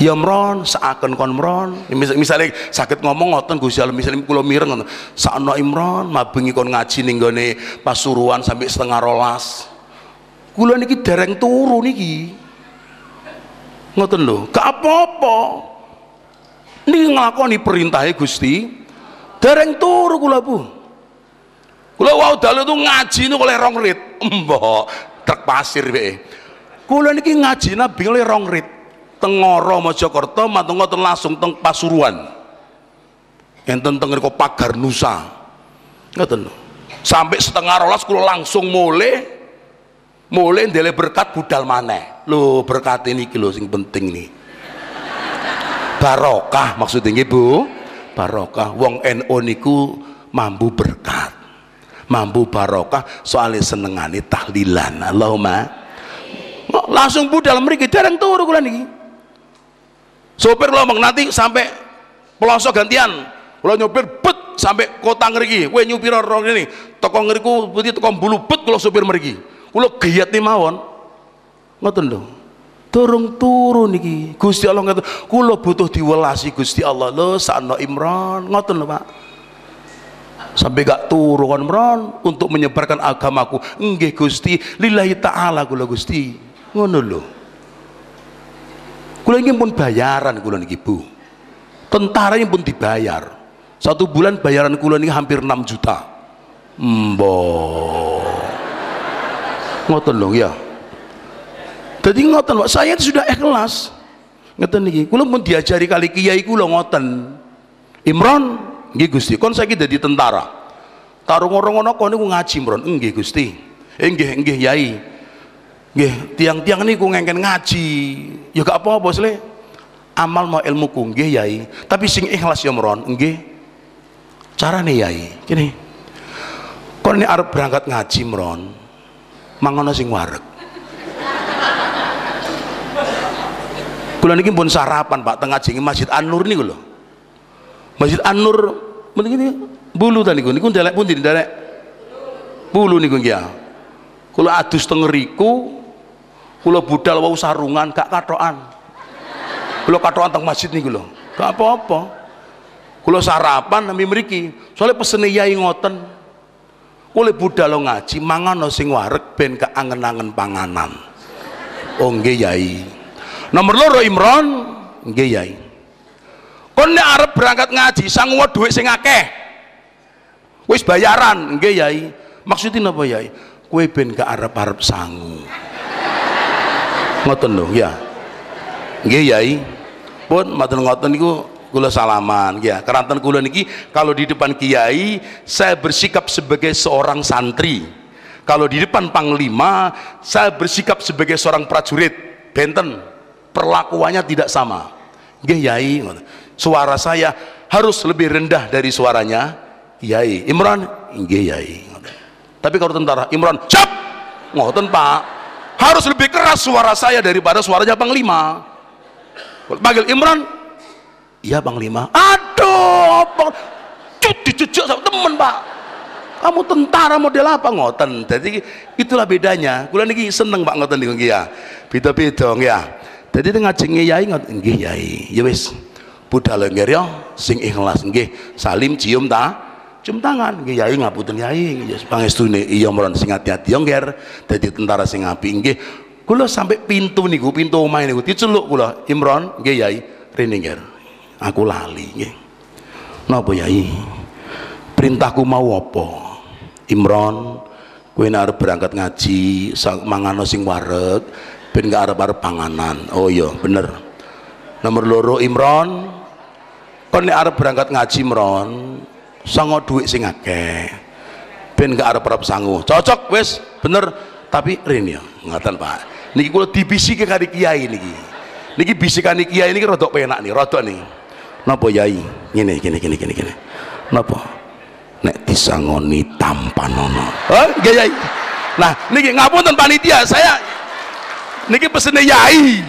Ya mron seakan kon mron. Misal, misalnya sakit ngomong ngoten Gusti Allah misalnya kula mireng ngoten sakno imron mabengi kon ngaji ning gone Pasuruan sampai setengah rolas. Kula niki dereng turu niki. Ngoten lho gak apa-apa. Niki nglakoni perintahnya Gusti. Dereng turu kula Bu Kula wau dalu tuh ngaji niku oleh rong rit. Mbok truk pasir wae. Kula niki ngaji nabi oleh rong rit. Tengoro Mojokerto matung ngoten langsung teng Pasuruan. Enten teng ngriku Pagar Nusa. Ngoten. Sampai setengah rolas kula langsung mulai mulai ndele berkat budal maneh. Lho berkat ini kilo sing penting nih. Barokah maksudnya Bu. Barokah wong NU niku mampu berkat mampu barokah soalnya senengani tahlilan. Allahumma. Langsung budal mereka jarang turu kula niki. Sopir ngomong nanti sampai pelosok gantian. Kula nyopir bet sampai kota ngeriki. Kowe nyupir orang ini. Toko ngeriku putih toko bulu bet kula sopir meriki. Kula gayat nih mawon. Ngoten lho. Turung turu niki. Gusti Allah ngoten kula butuh diwelasi Gusti Allah. Lho sakno Imran. Ngoten lho Pak sampai gak turu kon meron untuk menyebarkan agamaku. Enggih Gusti. Lillahi taala kula Gusti. Ngono lho. Kula ini pun bayaran kula niki Bu. Tentara ini pun dibayar. Satu bulan bayaran kula ini hampir 6 juta. Mbo. Ngoten lho ya jadi ngoten Pak. Saya sudah ikhlas. Ngoten niki. Kula pun diajari kali kiai kula ngoten. Imron nggih Gusti. Kon saiki dadi tentara. Tarung ngono kon niku ngaji mron nggih Gusti. Eh, nggih nggih Yai. Nggih tiang-tiang niku ngengken ngaji. Ya gak apa-apa le amal mau ilmuku nggih Yai. Tapi sing ikhlas ya mron nggih. Carane Yai gini. Kon ini arep berangkat ngaji mron mangono sing wareg. Kula niki pun sarapan Pak tengah jengi Masjid An-Nur niku lho. Masjid An-Nur ini bulu tadi niku niku pun ndelek? Bulu niku ya. kula adus teng ngriku kula budal wau sarungan gak katokan. Kula katokan teng masjid niku lho. Gak apa-apa. Kula sarapan nami mriki. Soalnya pesene yai ngoten. Kula budal ngaji mangan sing wareg ben keangen-angen panganan. Oh nggih yai. Nomor loro Imron. Nggih yai kon nek arep berangkat ngaji sanguwa duit sing akeh. Wis bayaran nggih yai. Maksudnya apa yai? Kowe ben ke arep-arep sangu. Ngoten lho ya. Nggih yai. Pun matur ngoten niku kula salaman ya. Keranten kula niki kalau di depan kiai saya bersikap sebagai seorang santri. Kalau di depan panglima saya bersikap sebagai seorang prajurit. Benten perlakuannya tidak sama. Nggih yai suara saya harus lebih rendah dari suaranya. Yai Imran nggih Yai tapi kalau tentara Imran cap ngoten Pak. Harus lebih keras suara saya daripada suaranya Panglima. Panggil Imran iya Panglima. Aduh cut dicucuk sama temen pak. Kamu tentara model apa? Ngoten. Jadi itulah bedanya. Kula niki seneng pak ngoten niku ya. Beda-beda ya. Jadi ngaji ngiyai ngoten nggih yai ya wis budal nggih ya sing ikhlas nggih. Salim cium ta? Cium tangan. Nggih yai ngapunten yai. Ya pangestune iya mron sing ati-ati yo nggih dadi tentara sing apik nggih. Kula sampai pintu niku pintu omah niku diceluk kula. Imron nggih yai. Rene nggih aku lali nggih. Napa yai? Perintahku mau apa? Imron kowe nek berangkat ngaji mangano sing wareg ben gak arep-arep panganan. Oh iya bener. Nomor loro Imron kon nek arep berangkat ngaji Imron sango duit sing akeh. Ben gak arep-arep sangu. Cocok wis bener. Tapi rin ya ngaten Pak. Niki kula dibisiki kali kiai niki. Niki bisikan kiai niki rodok penak nih rodok nih. Napa yai? Ngene gini gini gini gini napa? Nek disangoni tampanono oh nggih nah niki ngapunten panitia saya niki pesene yai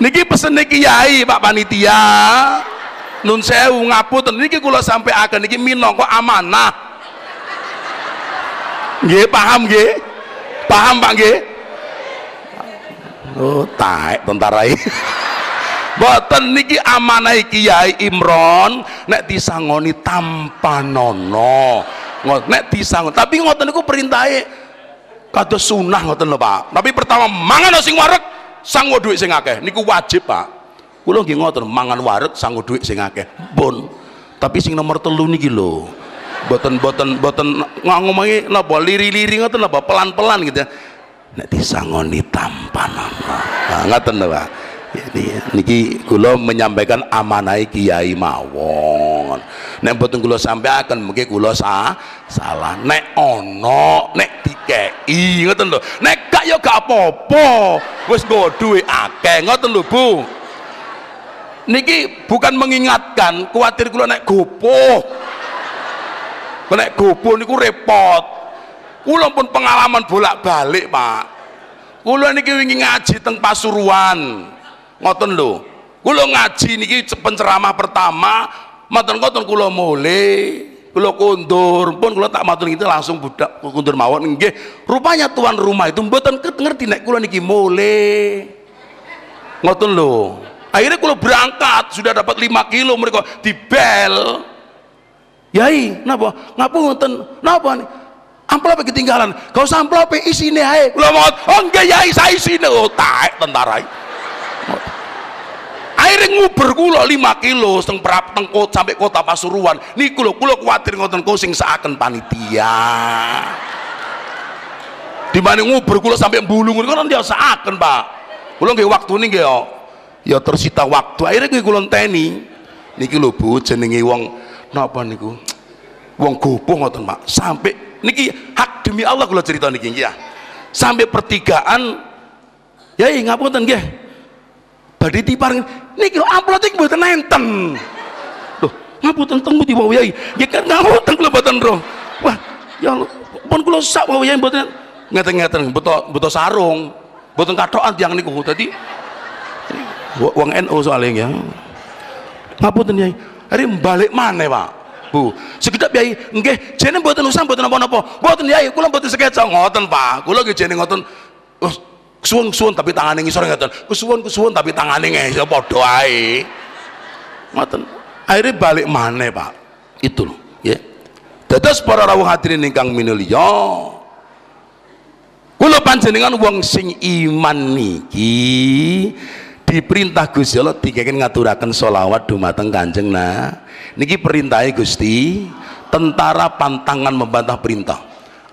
niki pesene kiai Pak panitia. Nun sewu ngapunten. Niki kula sampai akan niki minangka amanah. Nggih paham nggih? Paham Pak nggih? Oh taek tentara ini *laughs* boten niki amanai Kiai Imron. Nek disangoni tanpa nono. Nek disangon tapi ngoten niku perintahe kados sunah ngoten lho Pak. Tapi pertama mangan sing wareg sanggo dhuwit sing akeh. Niku wajib Pak. Kula nggih ngoten mangan wareg sanggo dhuwit sing akeh. Pun tapi sing nomor telu niki lho. Boten boten boten ngomongi napa liri-liri ngoten napa pelan-pelan gitu ya. Nek disangoni tanpa nono nah, ngoten lho Pak jadi niki kula menyampaikan amanai kiai mawon. Nek mboten kula sampaikan mungkin kula sah salah. Nek ono nek dikei ngoten lho. Nek gak ya gak apa-apa. Wis nggo duwe akeh ngoten lho Bu. Niki bukan mengingatkan kuatir kula nek gopoh nek gopoh niku repot. Kula pun pengalaman bolak-balik Pak. Kula niki wingi ngaji teng Pasuruan ngoten lho. Kula ngaji niki penceramah pertama matur ngoten kula mulai kula kundur. Pun kula tak matur itu langsung budak kundur mawon. Nggih rupanya tuan rumah itu mboten ngerti nek kula niki mulai ngoten lho. Akhirnya kula berangkat sudah dapat 5 kilo mereka di bel yai napa? Ngapunten napa nih amplop ketinggalan kau usah amplop isine ae. Kula mau oh enggak yai saya isine oh taek tentara akhirnya nguber kula 5 kilo seteng perap tengkot sampai kota Pasuruan. Niku lho kula kuatir ngoten kau sing seakan panitia. Di mana nguber kula sampai bulung kan dia seakan Pak. Kula nggih waktu nih nggih ya. Tersita waktu. Akhirnya gue kula teni niki lho Bu jenenge wong napa niku? Wong gopoh ngoten Pak. Sampai niki hak demi Allah kula cerita niki ya. Sampai pertigaan ya ngapunten nggih badhe tipar niki amplop iki mboten enten. Lho ngapunten teng pundi wae yai kan ngapunten kula mboten roh? Wah ya pun kula sak wae yai mboten ngeten-ngeten beto beto sarung mboten katokan tiyang niku. Dadi wong NU soalnya ya. Ngapunten yai hari balik mana pak. Bu sekedap yai nggih jene mboten usah mboten napa-napa mboten yai kula mboten sekeca ngoten Pak. Kula nggih jene ngoten kesuwun-kesuwun tapi tangane ngisor ngoten. Kesuwun-kesuwun tapi tangane ngisor padha ae. Ngoten. Akhirnya balik mana Pak. Itu loh ya. Dados para rawuh hadirin ingkang minulya kula panjenengan wong sing iman niki diperintah Gusti Allah dikeken ngaturaken sholawat dumateng Kanjeng nah. Niki perintahnya Gusti tentara pantangan membantah perintah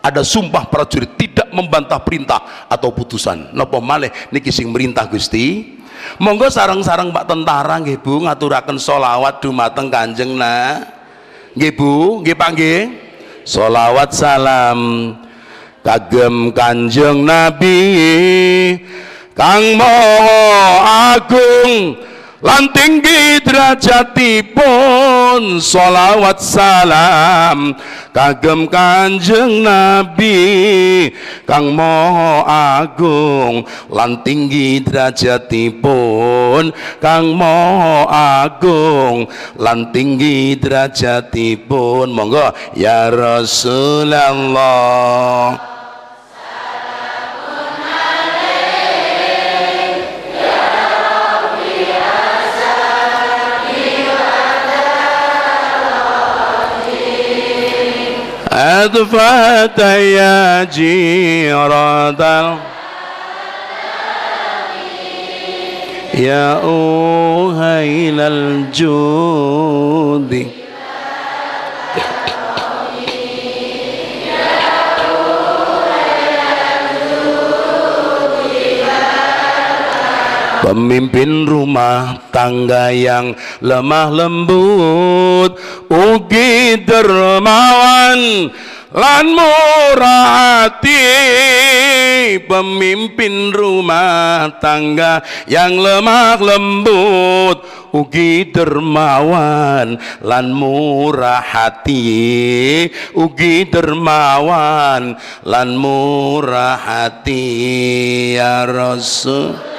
ada sumpah prajurit tidak membantah perintah atau putusan. Napa malih niki sing merintah Gusti? Monggo sarang-sarang Pak tentara nggih Bu ngaturaken sholawat dumateng Kanjeng na nggih Bu nggih salam kagem Kanjeng Nabi Kang Maha Agung lan tinggi derajatipun nyuwun sholawat salam kagem kanjeng nabi kang moho agung lan tinggi derajatipun kang moho agung lan tinggi derajatipun. Monggo ya Rasulullah أدفعت يا جيرة يا أوهيل الجود Pemimpin rumah tangga yang lemah lembut Ugi dermawan lan murah hati. Pemimpin rumah tangga yang lemah lembut Ugi dermawan lan murah hati. Ugi dermawan lan murah hati ya Rasul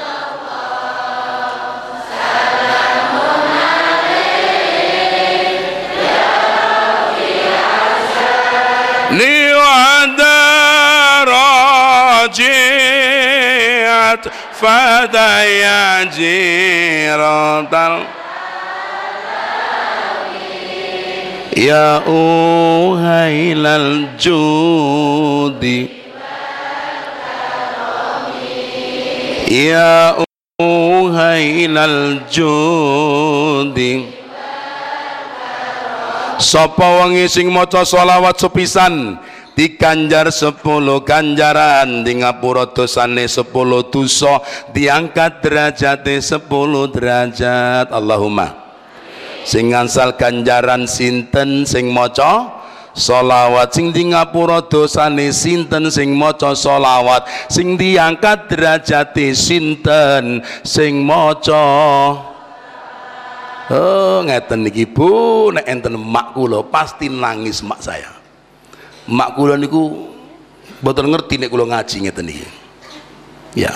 رجعت فديا جيرة يا أوهيل الجود يا أوهيل الجود Sapa wengi sing maca selawat sepisan dikanjar sepuluh ganjaran di ngapura dosane sepuluh dosa diangkat derajate sepuluh derajat. Allahumma. Sing ngansal ganjaran sinten sing maca? Solawat sing di ngapura dosane sinten sing maca? Solawat sing diangkat derajate sinten sing maca? Oh ngeten niki Bu. Nek enten mak kula pasti nangis mak saya mak kula niku mboten ngerti nek kula ngaji ngeten iki. Ya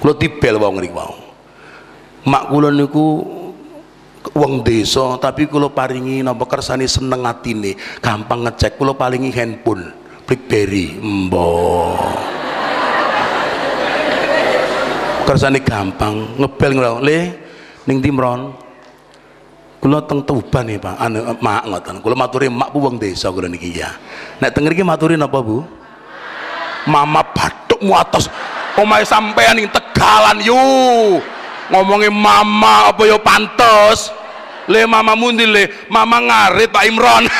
kula tibel wong niku mau mak kula niku wong desa tapi kula paringi napa kersane seneng atine. Gampang ngecek kula paringi handphone. BlackBerry embo kersane gampang ngebel ngono le ning timron kula teng Tuban nih Pak. Anu mak ngoten. Kula maturi mak bu wong desa kula niki ya. Nek teng mriki maturi napa Bu? Mama bathukmu atas omahe sampean ning Tegalan yu. Ngomongin mama apa yo pantes? Le mama mundi le? Mama ngarit Pak Imron. *laughs*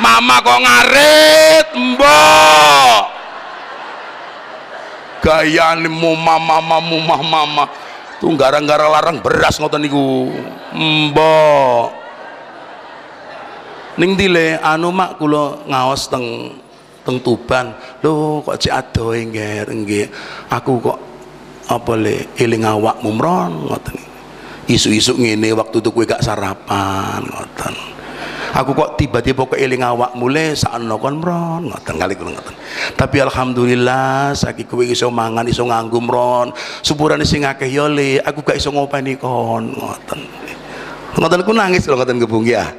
Mama kok ngarit mbok? Gayane mu mama mama mama tuh gara-gara larang beras ngoten niku. Mbok ning dile anu mak kula ngaos teng teng Tuban. Lho kok cek adohe ngger nggih. Aku kok apa le eling awakmu mron ngoten. Isu-isu ngene waktu itu kowe gak sarapan ngoten aku kok tiba-tiba eling awak mulai sakno kon mron. Ngoten kali kula ngoten. Tapi alhamdulillah saiki kowe iso mangan iso nganggo mron. Sepurane sing akeh ya le. Aku gak iso ngopeni kon. Ngoten. Ngoten ku nangis lho ngoten gebung ya.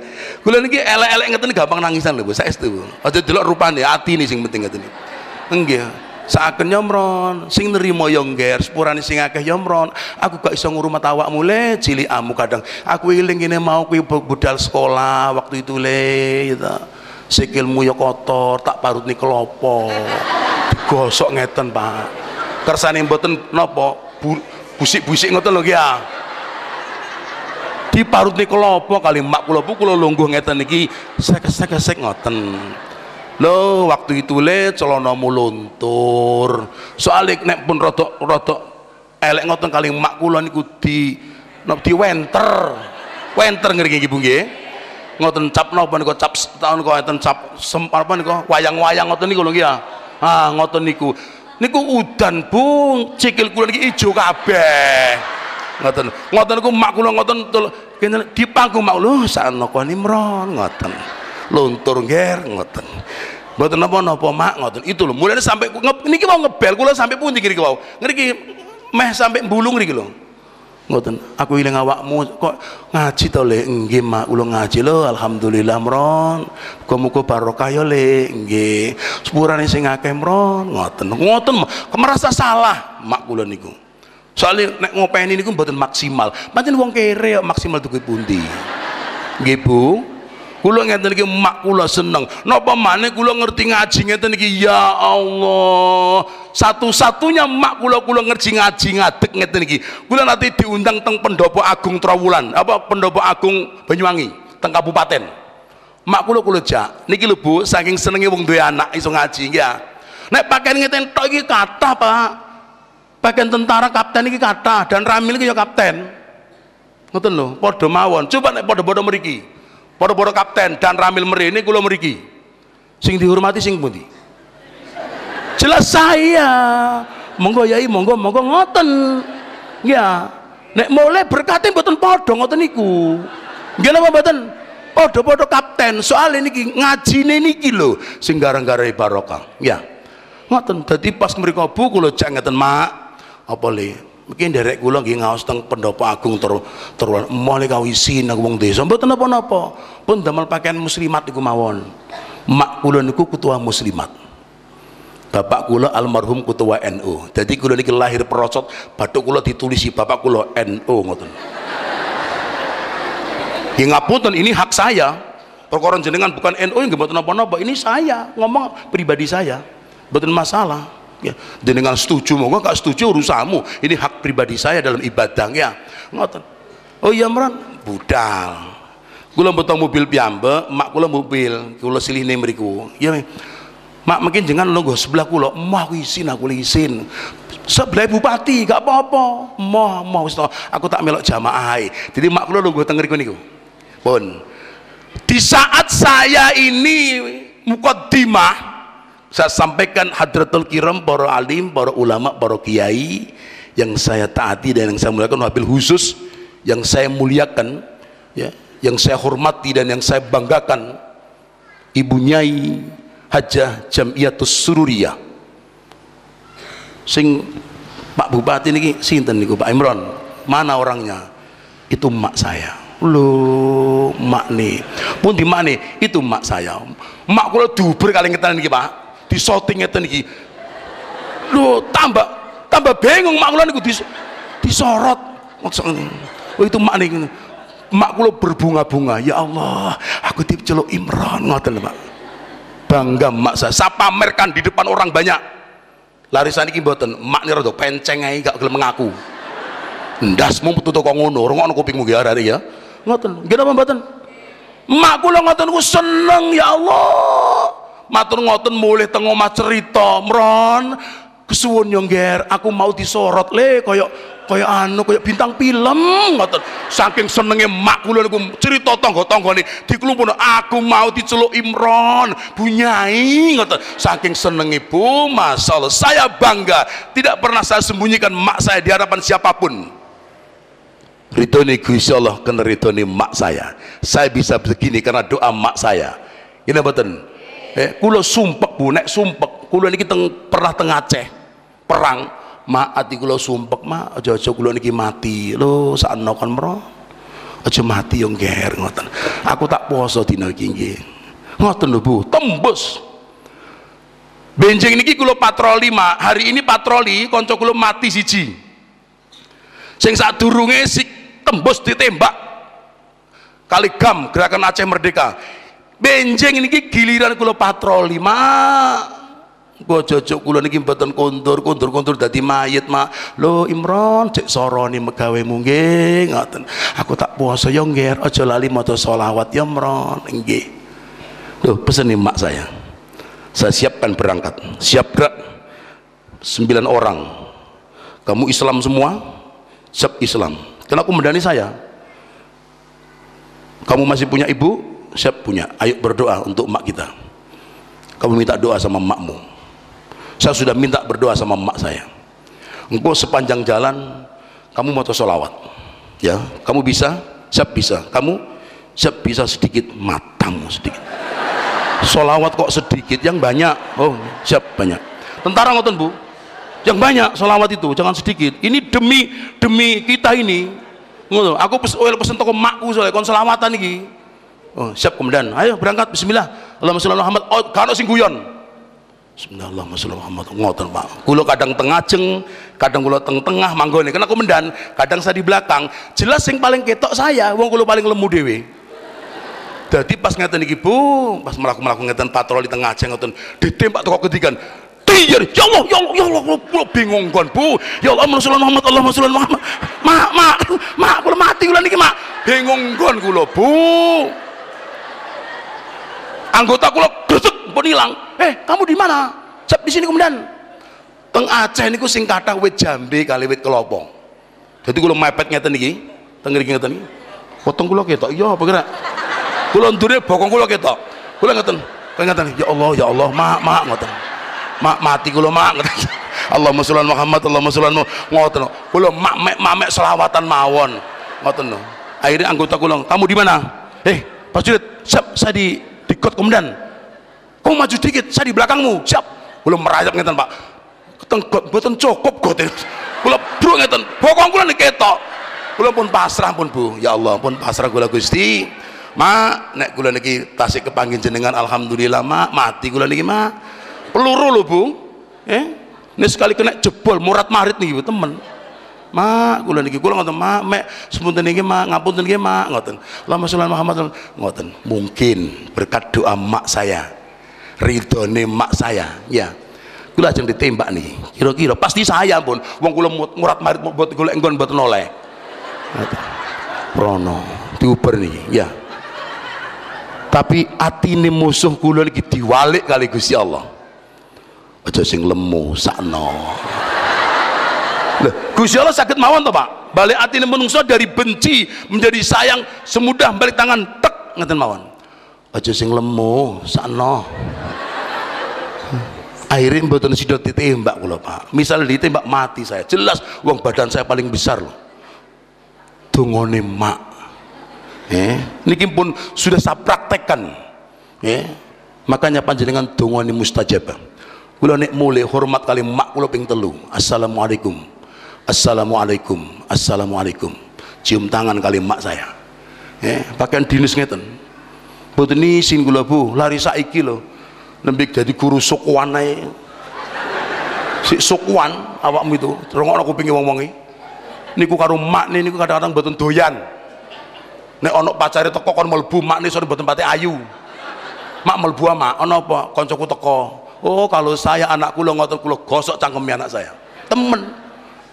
Kula niki elek-elek ngeten gampang nangisan lho Bu. Saestu aja delok rupane atine sing penting ngeten nggih seakan nyomron sing nerimo yongger sepurane sing akeh yomron aku gak iso ngurmat awak mule cili amu kadang. Aku iling gini mau kuwi budal sekolah waktu itu le gitu sikilmu ya kotor tak parut nih kelopo gosok ngeten pak. Kersane mboten napa bu, busik-busik ngoten lho ya. Diparut nih kelopo kali mak kula bu lungguh ngeten niki sek-sek ngoten lo waktu itu le celonomu luntur. Soalnya nek pun rotok elek ngoten kali mak kula niku di di wenter. Wenter ngeri ibu nggih. Ngoten cap napa niku cap tahun kok ngoten cap sem apa niku wayang-wayang ngoten niku lho ya. Ah ngoten niku. Niku udan bung cikil kula niki ijo kabeh. Ngoten. Ngoten niku mak kula ngoten di panggung mak lho sakno Imron ngoten luntur nger ngoten. Mboten napa-napa mak ngoten. Itu lho mulane sampai niki mau ngebel kula sampai pundi niki wau? Ngriki meh sampai mbulung niki lho. Ngoten aku ilang awakmu kok ngaji to le nggih mak kula ngaji lho alhamdulillah mron. Muga-muga barokah ya le nggih. Sepurane sing akeh mron. Ngoten ngoten merasa salah mak kula niku? Soalnya nek ngopeni niku mboten maksimal. Pancen wong kere maksimal tuku pundi? Nggih Bu kula ngeten iki mak kula seneng. Napa maneh kula ngerti ngaji ngeten iki? Ya Allah. Satu-satunya mak kula kula ngerti ngaji ngadeg ngeten iki. Kula nanti diundang teng pendopo agung Trawulan. Apa pendopo agung Banyuwangi? Teng kabupaten. Mak kula kula jak niki lho Bu saking senenge wong duwe anak iso ngaji ya. Nek pakaian ngeten tok iki kata Pak. Pakaian tentara kapten iki kata dan ramil iki ya kapten. Ngoten lho padha mawon. Coba nek padha-padha mriki Poro-poro kapten dan ramil merini kula meriki. Sing dihormati sing pundi? Jelas saya. Monggo yai, monggo monggo ngoten. Ya. Nek mulai berkati mboten padha ngoten niku. Nggih napa mboten? Padha-padha kapten. Soal ini ngajine niki lho sing garang-garang barokah. Ya. Ngoten dadi pas mriku Bu kula jak ngeten Mak. Apa le? Mungkin derek kula nggih ngaos teng pendopo agung teruan mulai kawisin aku wong desa. Mboten napa-napa. Pun damel pakaian muslimat iku mawon. Mak kula niku ketua muslimat. Bapak kula almarhum ketua NU jadi kula niki lahir perosot batuk kula ditulisi bapak kula NU ngoten. Ya ngapunten ini hak saya. Perkara jenengan bukan NU yang mboten napa-napa. Ini saya ngomong pribadi saya. Mboten masalah ya dengan setuju mau gak setuju urusamu ini hak pribadi saya dalam ibadah ya ngoten. Oh iya meran budal. Kula betong mobil piambe mak kula mobil. Kula siline mriku. Ya mak mungkin jangan lo sebelah kula. Mah aku isin aku isin sebelah bupati gak apa-apa. Mah mah aku tak melok jamaah jadi mak kula lo teng mriku niku. Pun. Di saat saya ini mukaddimah saya sampaikan hadratul kiram para alim para ulama para kiai yang saya taati dan yang saya muliakan wabil khusus yang saya muliakan ya yang saya hormati dan yang saya banggakan ibu nyai hajah jamiatus sururiyah. Sing Pak Bupati ini sinten niku Pak Imron? Mana orangnya? Itu mak saya. Lo mak nih pun di mana itu mak saya. Mak kalau duber kali ngetan nih Pak di shooting ngeten iki. Lho tambah tambah bingung mak kula niku dis, disorot. Oh itu mak niku. Mak kula berbunga-bunga ya Allah aku diceluk Imran. Ngoten Pak bangga mak saya. Saya pamerkan di depan orang banyak. Larisan iki mboten mak ni rada penceng ae gak gelem mengaku ndasmu metu kok ngono rungokno kupingmu ya hari ya. Ngoten nggih napa mboten? Mak kula ngoten ku seneng ya Allah matur ngoten mulih teng omah cerita mron. Kesuwun yo aku mau disorot. Le koyok koyok anu koyok bintang film ngoten. Saking senenge mak kula niku cerita tangga-tanggane dikelumpuno aku mau diceluk Imron bunyai ngoten. Saking senenge Bu masalah saya bangga tidak pernah saya sembunyikan mak saya di hadapan siapa pun. Ridhoni Gusti Allah kena ridhoni mak saya. Saya bisa begini karena doa mak saya. Ini betul eh kula sumpek bu. Nek sumpek kula niki teng pernah teng Aceh. Perang. Mak ati kula sumpek mak. Aja-aja kula niki mati. Lho sakno kon mro? Aja mati yo ngger ngoten. Aku tak poso dina iki nggih. Ngoten lho Bu. Tembus. Benjing niki kula patroli mak. Hari ini patroli kanca kula mati siji. Sing sadurunge si tembus ditembak. Kali gam gerakan Aceh Merdeka benjing ini giliran kula patroli mak. Gua cocok kula niki mboten kondur kondur kondur dadi mayit mak. Lo Imron cek soroni megawe nggih ngoten. Aku tak puasa yo ngger aja lali maca selawat ya Imron nggih. Lho pesen nih mak saya. Saya siapkan berangkat. Siap gerak. Sembilan orang. Kamu Islam semua? Siap Islam. Kenapa mendani saya. Kamu masih punya ibu siap punya ayo berdoa untuk emak kita. Kamu minta doa sama emakmu saya sudah minta berdoa sama emak saya. Engkau sepanjang jalan kamu mau solawat ya kamu bisa siap bisa. Kamu siap bisa sedikit matamu sedikit. Solawat kok sedikit? Yang banyak. Oh siap banyak. Tentara ngoten bu. Yang banyak solawat itu jangan sedikit. Ini demi demi kita ini. Aku oh, pesen toko makku soalnya kon selawatan iki oh siap kemudian. Ayo berangkat. Bismillah. Allahumma sholli Muhammad. Oh karo sing guyon. Bismillahirrahmanirrahim Muhammad. Ngoten Pak. Kula kadang tengajeng kadang kula teng tengah manggone kena komandan kadang saya di belakang. Jelas sing paling ketok saya wong kula paling lemu dhewe. Jadi pas ngeten iki Bu pas melaku-melaku ngeten patroli tengah aja ngoten ditembak toko ketigan. Iya, ya Allah, ya Allah, ya Allah, kula bingung kon, Bu. Ya Allah, Rasulullah Muhammad, Allah Rasulullah Muhammad. Mak, mak, mak, kula mati kula niki, mak. Bingung kon kula, Bu. Anggota kula gesek pun hilang. Eh, kamu di mana? Cep di sini kemudian. Teng Aceh niku sing kathah wit jambe kali wit kelapa. Jadi kula mepet ngeten iki, teng ngriki ngeten iki. Potong kula ketok, iya apa kira? Kula ndure bokong kula ketok. Kula ngeten, ngeten, ya Allah, ya Allah, mak, mak ngoten mak mati kula mak *laughs* Allahumma sholli Muhammad Allahumma sholli ngoten kula mak mek mek selawatan mawon ngoten akhirnya anggota kula kamu di mana eh Pak Jurid siap saya di di kot komandan kamu maju dikit saya di belakangmu. Siap. Kula merayap ngeten Pak. Keteng boten cukup goten kula bro ngeten. Bokong kula nek ketok. Kula pun pasrah pun Bu. Ya Allah pun pasrah kula Gusti. Mak nek kula niki tasik kepanggil jenengan alhamdulillah mak mati kula niki mak peluru loh bu. Eh? Ini sekali kena jebol murat marit nih bu temen mak kula niki kula ngoten mak mek sepunten niki mak ngapunten niki mak ngoten. Allahumma sholli Muhammad ngoten. Mungkin berkat doa mak saya ridhone mak saya ya. Kula ajeng ditembak nih kira-kira. Pasti saya pun wong kula murat marit buat golek enggon mboten oleh prono diuber nih ya. Tapi atine musuh kula niki diwalik kali Gusti Allah. Aja sing lemu sakno Gusti Allah sakit mawon toh Pak? Balik hati menungso dari benci menjadi sayang semudah balik tangan tek ngeten mawon. Aja sing lemu sakno. Akhirnya mboten sida ditembak kula Pak. Misal ditembak mati saya. Jelas uang badan saya paling besar loh. Dungone mak. Eh niki pun sudah saya praktekkan. Eh makanya panjenengan dungone mustajabah. Kula nek mulai hormat kali mak kula ping telu. Assalamualaikum assalamualaikum. Assalamualaikum. Cium tangan kali mak saya. Eh pakaian dinis ngeten. Mboten isin kula Bu. Lari saiki lho. Nembik jadi guru sukuan ae. Si sukuan awakmu itu. Rongokno kupinge wong-wong niku karo mak niku kadang-kadang mboten doyan. Nek ana pacare teko kon mlebu mak sore mboten pate ayu. Mak mlebu mak ana apa? Kancaku teko. Oh kalau saya anak kulo ngotot kulo gosok cangkemnya anak saya. Temen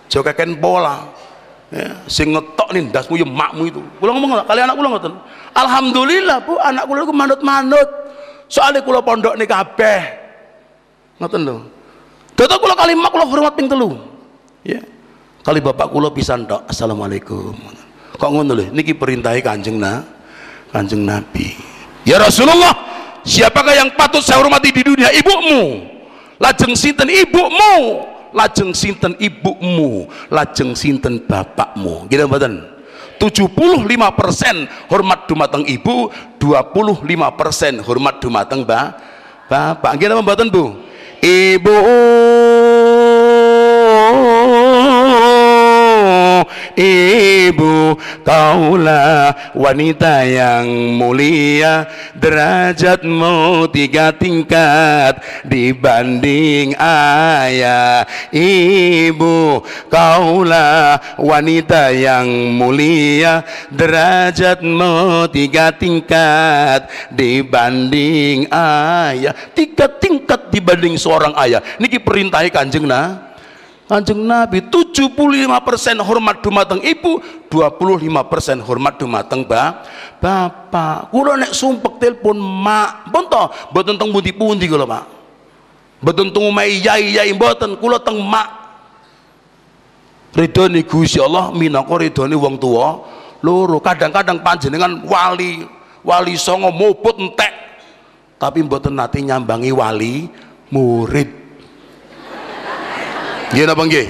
jauh keken pola ya, sing ngetok nih dasmu ya makmu itu. Kulo ngomong kali anak kulo ngotot alhamdulillah bu anak kulo itu manut-manut. Soalnya kulo pondok nih kabeh. Ngotot loh Data kulo kali mak kulo hormat ping telu. Ya. Kali bapak kulo pisan tok assalamualaikum. Kok ngono lho? Niki perintahe kanjeng na kanjeng nabi. Ya Rasulullah siapakah yang patut saya hormati di dunia? Ibumu. Lajeng sinten? Ibumu lajeng sinten ibumu? Lajeng sinten bapakmu? Gitu mboten? 75% hormat dumateng ibu 25% hormat dumateng ba bapak. Gitu mboten Bu? Ibu. Ibu kaulah wanita yang mulia. Derajatmu tiga tingkat dibanding ayah ibu. Kaulah wanita yang mulia. Derajatmu tiga tingkat dibanding ayah. Tiga tingkat dibanding seorang ayah. Niki perintahi kanjeng nah Kanjeng Nabi 75% hormat dumateng ibu, 25% hormat dumateng ba bapak. Kula nek sumpek telepon mak, pun to mboten teng pundi-pundi kula, Pak. Mboten teng omahe yai-yai mboten, kula teng mak. Ridhone Gusti Allah minangka ridhone wong tua loro. Kadang-kadang panjenengan wali wali songo muput entek tapi mboten nate nyambangi wali murid Nggih napa nggih?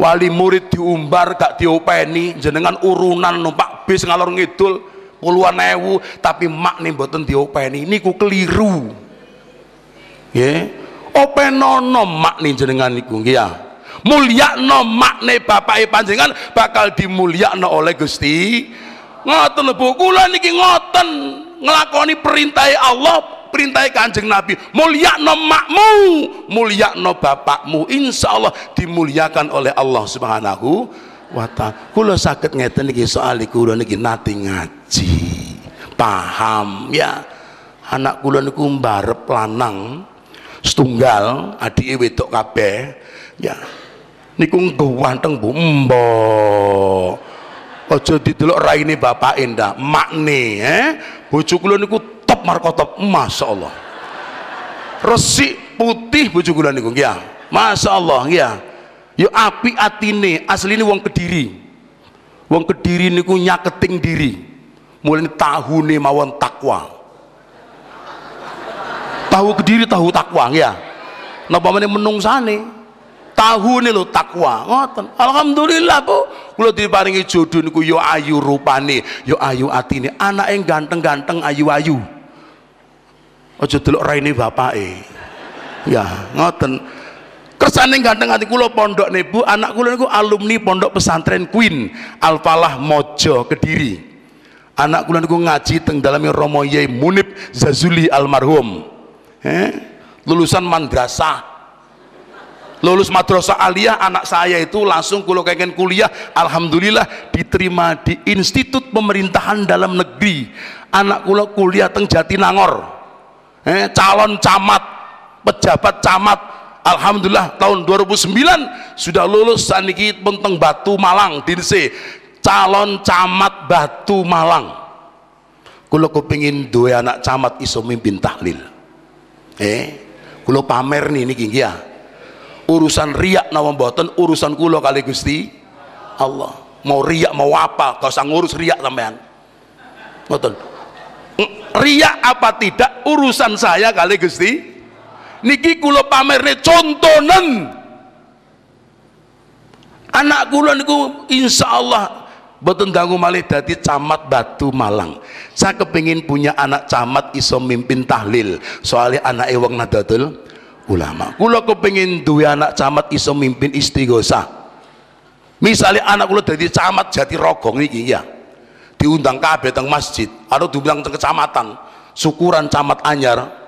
Wali murid diumbar gak diopeni jenengan urunan numpak habis ngalor ngidul puluhan ewu tapi mak nih mboten diopeni. Niku keliru. Ya openono mak nih jenengan niku nggih ya. Mulyakno makne bapake panjenengan bakal dimulyakno oleh Gusti ngoten lho kula niki ngoten nglakoni perintah Allah perintah kanjeng Nabi mulyakno makmu mulyakno bapakmu. Insya Allah dimuliakan oleh Allah subhanahu wa ta'ala. Kula sakit ngeten niki soal kula niki nati ngaji. Paham ya. Anak kula niku mbarep lanang setunggal adik wedok kabeh ya. Niku ganteng Bu. Mbok aja didelok raine bapake ndak? Makne eh? Bojo kula niku top markotop. Masyaallah resik putih bojo kula niku ya masyaallah ya yo api atine asline wong kediri. Wong kediri niku nyaketing diri. Mulai tahune mawon takwa. Tahu kediri tahu takwa ya napa meneh menungsane? Tahu nih lo takwa ngoten. Alhamdulillah bu. Kula diparingi jodoh niku yo ayu rupane yo ayu atine. Anak yang ganteng-ganteng ayu-ayu aja delok raine bapake. Ya ngoten. Kersane ganteng ati kula pondok nih bu. Anak kula niku alumni pondok pesantren Queen Al-Falah Mojo Kediri. Anak kula niku ngaji teng dalami Romo Yai Munib Zazuli almarhum. Eh? lulusan madrasah. Lulus madrasah aliyah anak saya itu langsung kalau pengen kuliah alhamdulillah diterima di institut pemerintahan dalam negeri. Anak kula kuliah teng Jatinangor eh, calon camat pejabat camat alhamdulillah tahun 2009 sudah lulus. Saniki penteng Batu Malang dinse calon camat Batu Malang. Kula kepingin dua anak camat iso mimpin tahlil. Eh kula pamer nih niki ya. Urusan riak nawa mboten urusan kula kali Gusti Allah. Mau riak mau apa kau usah ngurus riak sampean riak apa tidak urusan saya kali Gusti. Niki kula pamerne contonen anak kula niku insyaallah boten dangu malih dadi camat Batu Malang. Saya kepingin punya anak camat iso mimpin tahlil soalnya anak ewang nadatul ulama. Kula kepengin duwe anak camat iso mimpin istighosah. Misalnya anak kula dadi camat jati rogong iki ya diundang kabeh teng masjid. Atau diundang teng kecamatan. Syukuran camat anyar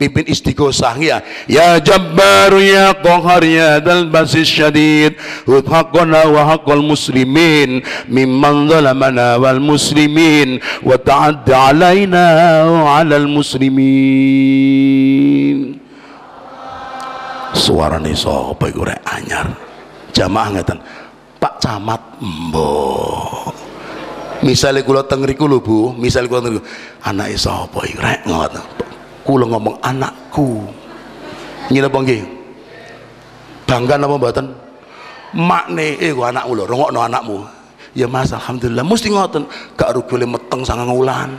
pimpin istighosah ya ya jabbar ya qahar ya dal basis syadid. Haqqana wa haqqal muslimin. Mimman zalamana wal muslimin. Wa ta'adda alaina wa alal muslimin. Suarane sapa iku rek anyar? Jamaah ngeten Pak Camat mbok misalnya kula teng riku lho Bu. Misalnya kula teng anake sapa iku rek ngoten kula ngomong anakku. Ngene apa nggih? Bangga napa mboten? Makne eh ku anakmu lho rungokno anakmu. Ya Mas alhamdulillah. Mesti ngoten gak rugi meteng sangang wulan.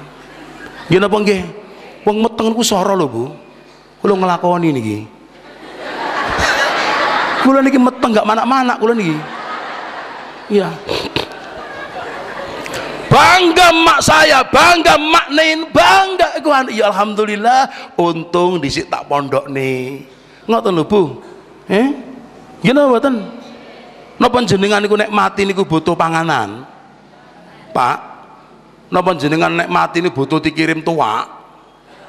Apa nggih? Wong meteng ku soro lho Bu. Kula nglakoni niki. *laughs* Kula niki meteng gak mana-mana kula niki. Iya bangga mak saya bangga mak nein bangga iku ya alhamdulillah untung disik tak pondok nih ngoten lho Bu. Eh? Gini mboten napa jenengan niku nek mati niku butuh panganan? Pak napa jenengan nek mati niku butuh dikirim tua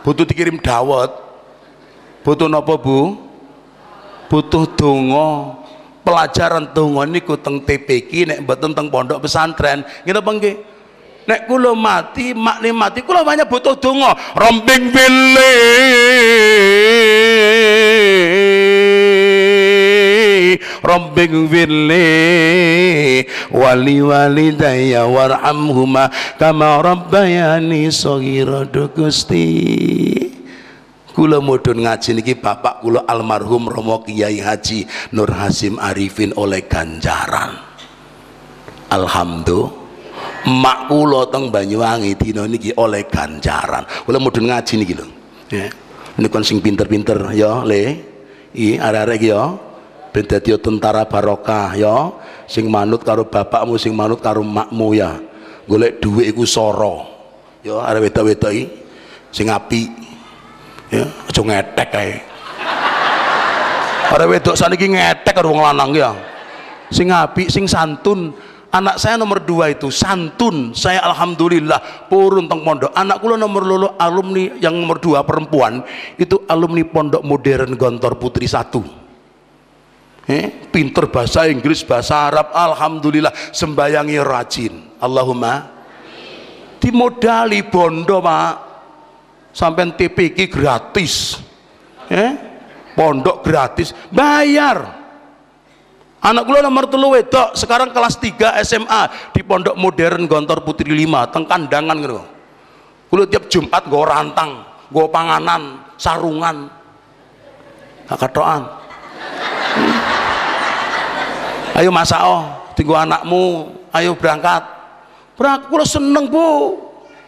butuh dikirim dawet? Butuh napa Bu? Butuh donga. Pelajaran donga niku teng TPK nek mboten teng pondok pesantren. Ngene apa nek kula mati makne mati kula banyak butuh donga. Romping bile Rabbing firli wali walidayya warhamhuma kama rabbayani shaghira Gusti. Kula mudun ngaji niki bapak kula almarhum Romo Kiai Haji Nur Hasim Arifin oleh ganjaran. Alhamdulillah mak kula teng Banyuwangi dina niki oleh ganjaran. Kula mudun ngaji niki lho. Ya ini kan sing pinter-pinter ya le. I arek-arek ya. Ben dadi tentara barokah ya. Sing manut karo bapakmu sing manut karo makmu ya. Golek duit iku soro ya arek wedok-wedok iki sing apik. Ya aja ngetek kae. Arek wedok saniki ngetek karo wong lanang ya. Sing apik sing santun anak saya nomor dua itu santun. Saya alhamdulillah purun teng pondok. Anak kula nomor lolo alumni yang nomor dua perempuan itu alumni pondok modern Gontor Putri satu. Eh, pinter bahasa Inggris bahasa Arab alhamdulillah sembayangi rajin. Allahumma dimodali bondo pak. Sampai TPK gratis. Eh, pondok gratis bayar anak kula nomor telu wedok. Sekarang kelas 3 SMA di pondok modern Gontor Putri 5 teng kandangan gitu. Kula tiap Jumat gue rantang gue panganan sarungan. Gak hmm. *laughs* ayo masa oh. Tinggu anakmu ayo berangkat. Berangkat kula seneng bu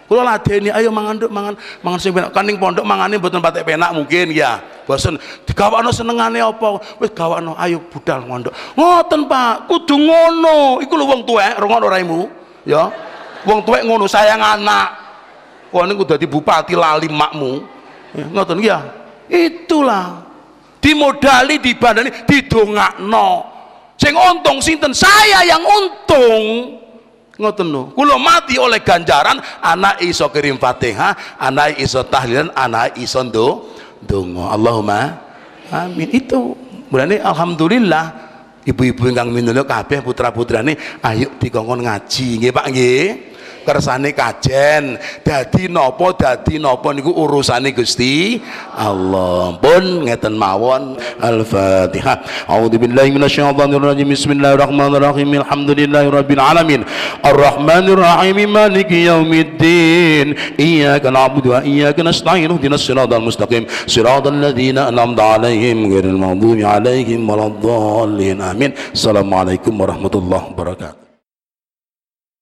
kula ladeni ayo mangan mangan mangan sing penak. Kaning pondok mangane mboten patek penak mungkin ya. Bosen. Digawakno senengane apa? Wis gawakno ayo budal mondok ngoten Pak. Kudu ngono. Iku lho wong tuwek rungono raimu ya. Wong tuwek ngono sayang anak. Wah niku dadi bupati lali makmu. Ya, ngoten ya itulah. Dimodali dibandani didongakno. Sing untung sinten? Saya yang untung ngoten lho kula mati oleh ganjaran anak iso kirim Fatihah anak iso tahlilan anak iso ndo Allahumma amin. Itu. Mulane alhamdulillah ibu-ibu ingkang minulya kabeh putra-putrane ayo dikongkon ngaji nggih Pak nggih kersane kajen. Dadi napa dadi napa niku urusane Gusti Allah. Pun ngeten mawon. Al-Fatihah. A'udzubillahi minasyaitonir rajim Bismillahirrahmanirrahim. Alhamdulillahirabbil alamin. Arrahmanir rahim. Maliki yaumiddin. Iyyaka na'budu wa iyyaka nasta'in. Ihdinas siratal mustaqim. Siratal ladzina an'amta 'alaihim ghairil maghdubi 'alaihim waladdallin. Amin. Assalamualaikum warahmatullahi wabarakatuh